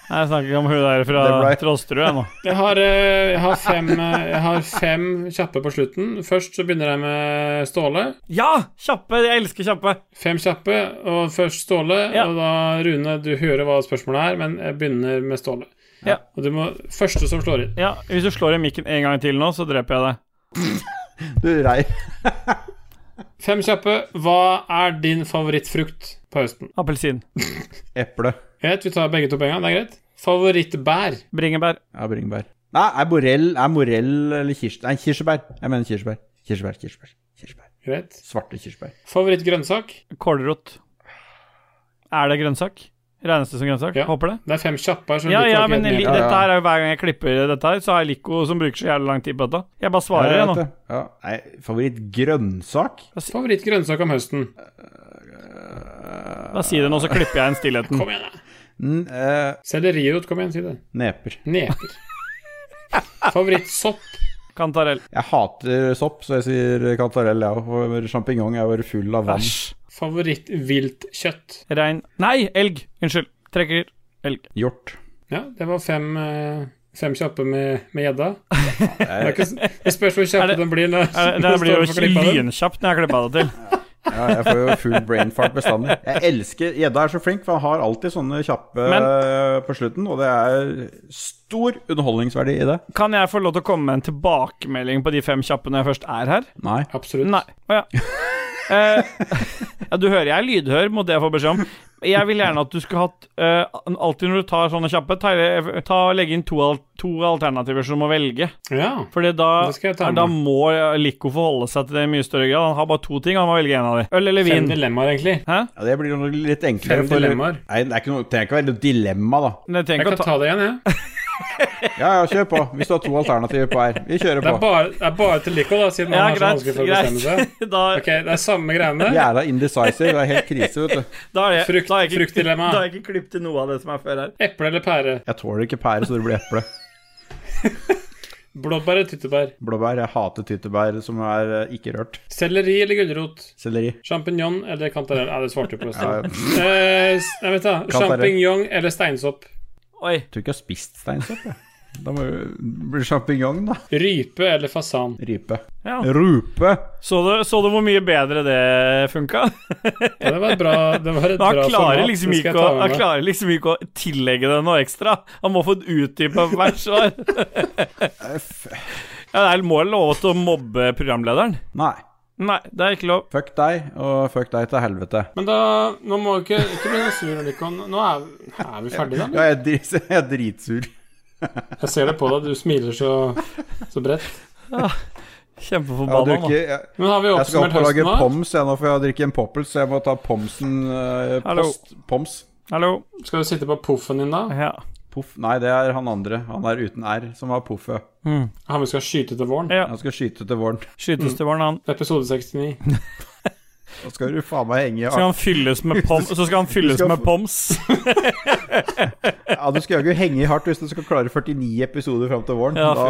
Nei, Jeg snakker ikke om hun der fra ble- Trollsterud, jeg. Jeg har, eh, jeg, har fem, eh, jeg har fem kjappe på slutten. Først så begynner jeg med Ståle. Ja! Kjappe! Jeg elsker kjappe. Fem kjappe, og først Ståle. Ja. Og da, Rune, du hører hva spørsmålet er, men jeg begynner med Ståle. Ja. Og du må Første som slår inn. Ja, Hvis du slår i mikken en gang til nå, så dreper jeg deg. [laughs] Du rei. [laughs] Fem kjappe. Hva er din favorittfrukt på høsten? Appelsin. [laughs] Eple. Greit, vi tar begge to på en gang. Det er greit. Favorittbær? Bringebær. Ja, bringebær. Nei, er morell, er morell eller kirsebær? Nei, kirsebær. Jeg mener kirsebær. Kirsebær, kirsebær. kirsebær. Greit. Svarte kirsebær. Favorittgrønnsak? Kålrot. Er det grønnsak? Regnes det som grønnsak? Ja. Håper det. Det er fem kjappe her. Ja, ja, men. Ja, ja. dette her er jo hver gang jeg klipper dette her, så har jeg Lico som bruker så jævlig lang tid på dette. Jeg bare svarer, jeg nå. Ja. Nei, favorittgrønnsak? Favorittgrønnsak om høsten? Da si det nå, så klipper jeg inn stillheten. Kom igjen, da. Uh, eh, Sellerirot, kom igjen, si det. neper. Neper. Favorittsopp? Kantarell. Jeg hater sopp, så jeg sier kantarell, jeg òg. For sjampinjong er jo full av vann. Æsj. Favorittviltkjøtt? Rein Nei, elg. Unnskyld. Trekker elg. Hjort. Ja, det var fem, eh, fem kjappe med med gjedda. Det, det spørs hvor kjappe den blir. Når, Det det blir jo lynkjapt når jeg klipper det til. ja, jeg får jo full brain fart bestandig. Jeg elsker Gjedda er så flink, for han har alltid sånne kjappe Men- eh, på slutten, og det er stor underholdningsverdi i det. Kan jeg få lov til å komme med en tilbakemelding på de fem kjappe når jeg først er her? Nei. Absolutt. Nei. Å ja. [laughs] Eh, ja, du hører jeg er lydhør mot det jeg får beskjed om. Jeg vil gjerne at du skulle hatt uh, Alltid når du tar sånne kjappe, ta, ta legge inn to, to alternativer som du må velge. Ja. Fordi da, Det skal jeg ta med. da må Lico forholde seg til det i mye større grad. Han har bare to ting, han må velge en av dem. Øl eller Fem dilemmaer, egentlig. Hæ? Ja, det blir litt enklere. Fem for- dilemmaer. Nei, det er ikke noe, det trenger ikke være noe dilemma, da. Jeg Jeg kan ta ta det igjen, jeg. Ja, [laughs] ja, ja, kjør på. Hvis du har to alternativer på her. Vi kjører Det er på. bare, det er bare til Lico, da, siden Ja, han har så vanskelig for å bestemme seg. [laughs] Da, Ok, det er samme greiene. Jævla indecisive. Det er helt krise, vet du. [laughs] da er jeg, Frukt- da er jeg ikke, fruktdilemma. Da har jeg ikke klippet til noe av det som er før her. Eple eller pære? Jeg tåler ikke pære, så det blir eple. Blåbær eller tyttebær? Blåbær. Jeg hater tyttebær som er eh, ikke rørt. Selleri eller gulrot? Selleri. Sjampinjong eller kantarell? Ja, det svarte du på. Ja, ja. Eh. Sjampinjong eller steinsopp? Oi. tror ikke jeg har spist steinsopp. jeg. Da må det bli sjampinjong, da. Rype eller fasan? Rype. Ja. Rupe! Så du, så du hvor mye bedre det funka? Ja, det var et bra, det var et han bra klarer, format. liksom ikke å, han klarer liksom ikke å tillegge det noe ekstra. Han må få et utdypa hvert svar. Ja, det er må lov til å mobbe programlederen. Nei. Nei, det er ikke lov. Fuck deg, og fuck deg til helvete. Men da Nå må vi ikke Ikke bli sur, Nikon. Nå er, er vi ferdige, da? Ja, jeg er, drit, [laughs] jeg er dritsur. Jeg ser det på deg. Du smiler så, så bredt. Har Kjempeforbanna jeg, Men har vi jeg skal opp og lage poms jeg nå, for jeg har drukket en poppels, så jeg må ta pomsen eh, Hallo. Poms. Hallo? Skal du sitte på poffen din, da? Ja. Poff. Nei, det er han andre. Han er uten R, som har Poffø. Mm. Han vi skal skyte til våren? ja. Han skal skyte til våren. Skytes til våren, han. Episode 69. Da [laughs] skal du faen meg henge skal han fylles med pom [laughs] Så skal han fylles skal med poms. Ja, du skal jaggu henge i hardt hvis du skal klare 49 episoder fram til våren. Ja, da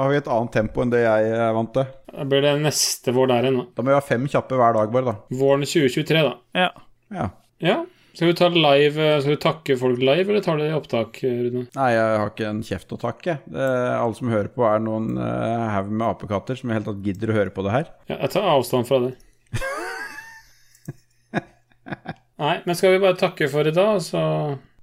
har vi et annet tempo enn det jeg er vant til. Da blir det neste vår der igjen, da. Da må vi ha fem kjappe hver dag, bare, da. Våren 2023, da. Ja. Ja. Ja. Skal vi ta live Skal vi takke folk live, eller tar du det i opptak, Rune? Nei, jeg har ikke en kjeft å takke. Det, alle som hører på, er noen uh, haug med apekatter som i det hele tatt gidder å høre på det her. Ja, jeg tar avstand fra det. [laughs] Nei, men skal vi bare takke for i dag, så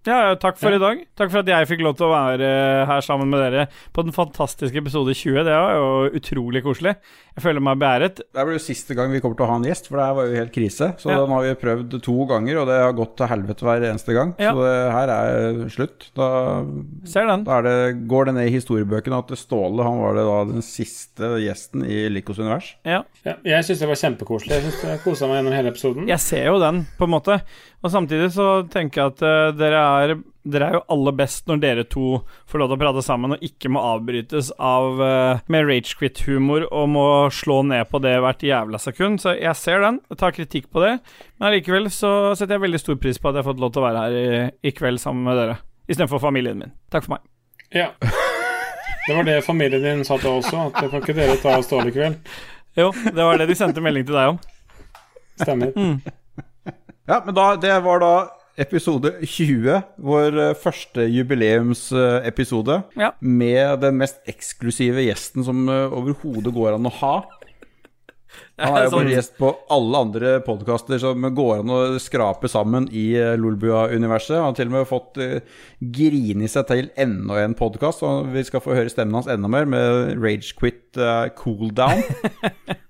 Ja, ja, takk for Ja. i dag. Takk for at jeg fikk lov til å være eh, her sammen med dere på den fantastiske episode 20. Det var jo utrolig koselig. Jeg føler meg beæret. Det blir jo siste gang vi kommer til å ha en gjest, for det her var jo helt krise. Så Ja. den har vi prøvd to ganger, og det har gått til helvete hver eneste gang. Ja. Så det her er slutt. Da, Ser den. da er det, går det ned i historiebøkene at Ståle han var det da den siste gjesten i Likos univers. Ja. ja, Jeg syns det var kjempekoselig. Jeg synes jeg kosa meg gjennom hele episoden. Jeg ser jo den, på en måte. Og samtidig så tenker jeg at uh, dere er dere er jo aller best når dere to får lov til å prate sammen og ikke må avbrytes av uh, med ragequit-humor og må slå ned på det hvert jævla sekund. Så jeg ser den, jeg tar kritikk på det. Men allikevel så setter jeg veldig stor pris på at jeg har fått lov til å være her i, i kveld sammen med dere. Istedenfor familien min. Takk for meg. Ja. Det var det familien din sa til oss også, at kan ikke dere ta Ståle i kveld? Jo, det var det de sendte melding til deg om. Stemmer. Ja, men da, det var da episode 20, vår eh, første jubileumsepisode. Ja. Med den mest eksklusive gjesten som eh, overhodet går an å ha. Han er jo [laughs] bare Sånn- gjest på alle andre podkaster som går an å skrape sammen i eh, Lolbua-universet. Han har til og med fått uh, grine seg til enda en podkast, og vi skal få høre stemmen hans enda mer med Ragequit uh, Cooldown. [laughs]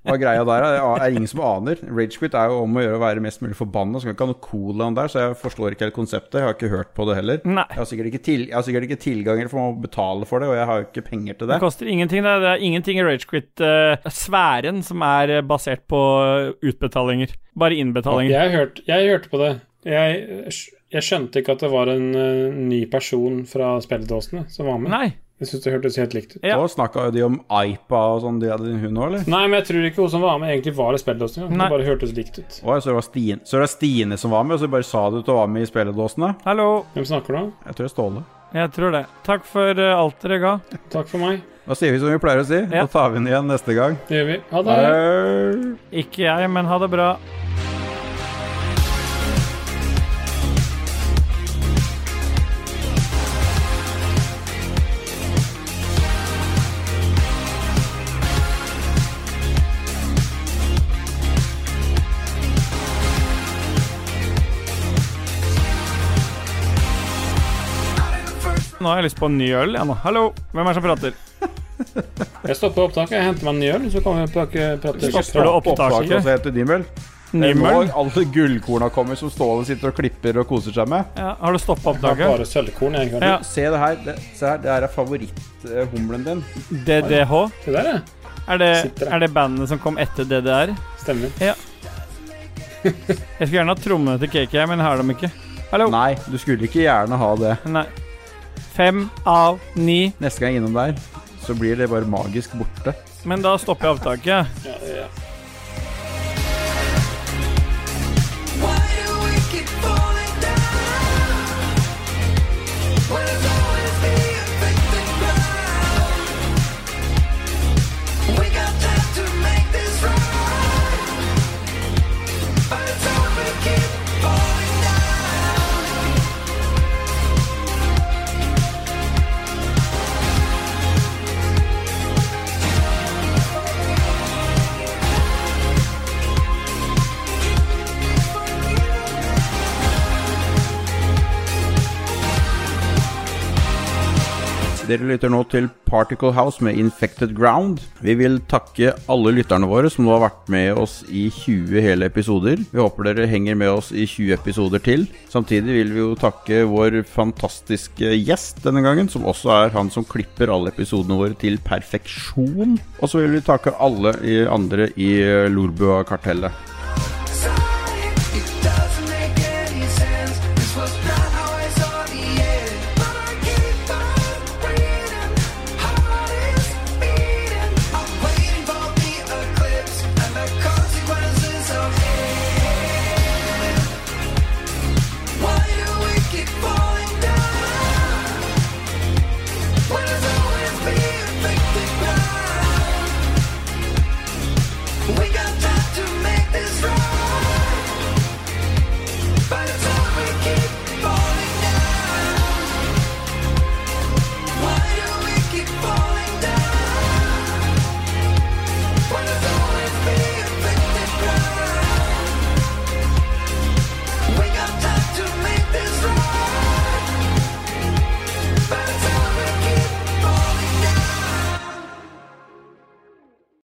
Hva greia der er, er ingen som aner. Ragequit er jo om å gjøre å være mest mulig forbanna, så kan ikke ha noe cooldown der, så jeg forstår ikke helt konseptet. Jeg har ikke hørt på det heller. Nei. Jeg har sikkert ikke, til, jeg har sikkert ikke tilgang, eller for å betale for det, og jeg har jo ikke penger til Det det. koster ingenting. Det er, det er ingenting i Ragequit-sfæren som er eh, basert på utbetalinger. Bare innbetalinger. Jeg, hørte, jeg hørte på det. Jeg, jeg skjønte ikke at det var en uh, ny person fra spilledåsene som var med. Nei. Jeg syns det hørtes helt likt ut. Ja. Da snakka de om Aipa og sånn, de hadde hun òg, eller? Nei, men jeg tror ikke hun som var med, egentlig var i spilledåsene. Det bare hørtes likt ut. Oi, så det var Stine, så det var Stine som var med, og så bare sa du at du var med i spilledåsene? Hallo. Hvem snakker du om? Jeg tror det er Ståle. Jeg tror det. Takk for eh, alt dere ga. Takk for meg. Da sier vi som vi pleier å si. Ja. Da tar vi den igjen neste gang. Det gjør vi. Ha det. Ikke jeg, men ha det bra. Nå har jeg lyst på en ny øl, igjen. Hallo, hvem er det som prater? Jeg stopper opptaket. Jeg henter meg en ny øl, så kan vi prate. prate. Stopper du opptaket? og så heter er nå Nimmel? alle gullkorna kommer som Ståle sitter og klipper og koser seg med. Ja, har du stoppa opptaket? bare sølvkorn. Ja. Se det her. Det, se her, det her er favoritthumlen din. DDH? Det der, ja. Er det, er det bandet som kom etter DDR? Stemmer. Jeg skulle gjerne ha trommene til KK, men jeg har dem ikke. Hallo? Nei, du skulle ikke gjerne ha det. Nei. Fem av ni. Neste gang innom der, så blir det bare magisk borte. Men da stopper jeg opptaket. Dere lytter nå til Particle House med Infected Ground. Vi vil takke alle lytterne våre som nå har vært med oss i 20 hele episoder. Vi håper dere henger med oss i 20 episoder til. Samtidig vil vi jo takke vår fantastiske gjest denne gangen, som også er han som klipper alle episodene våre til perfeksjon. Og så vil vi takke alle andre i Lorbua-kartellet.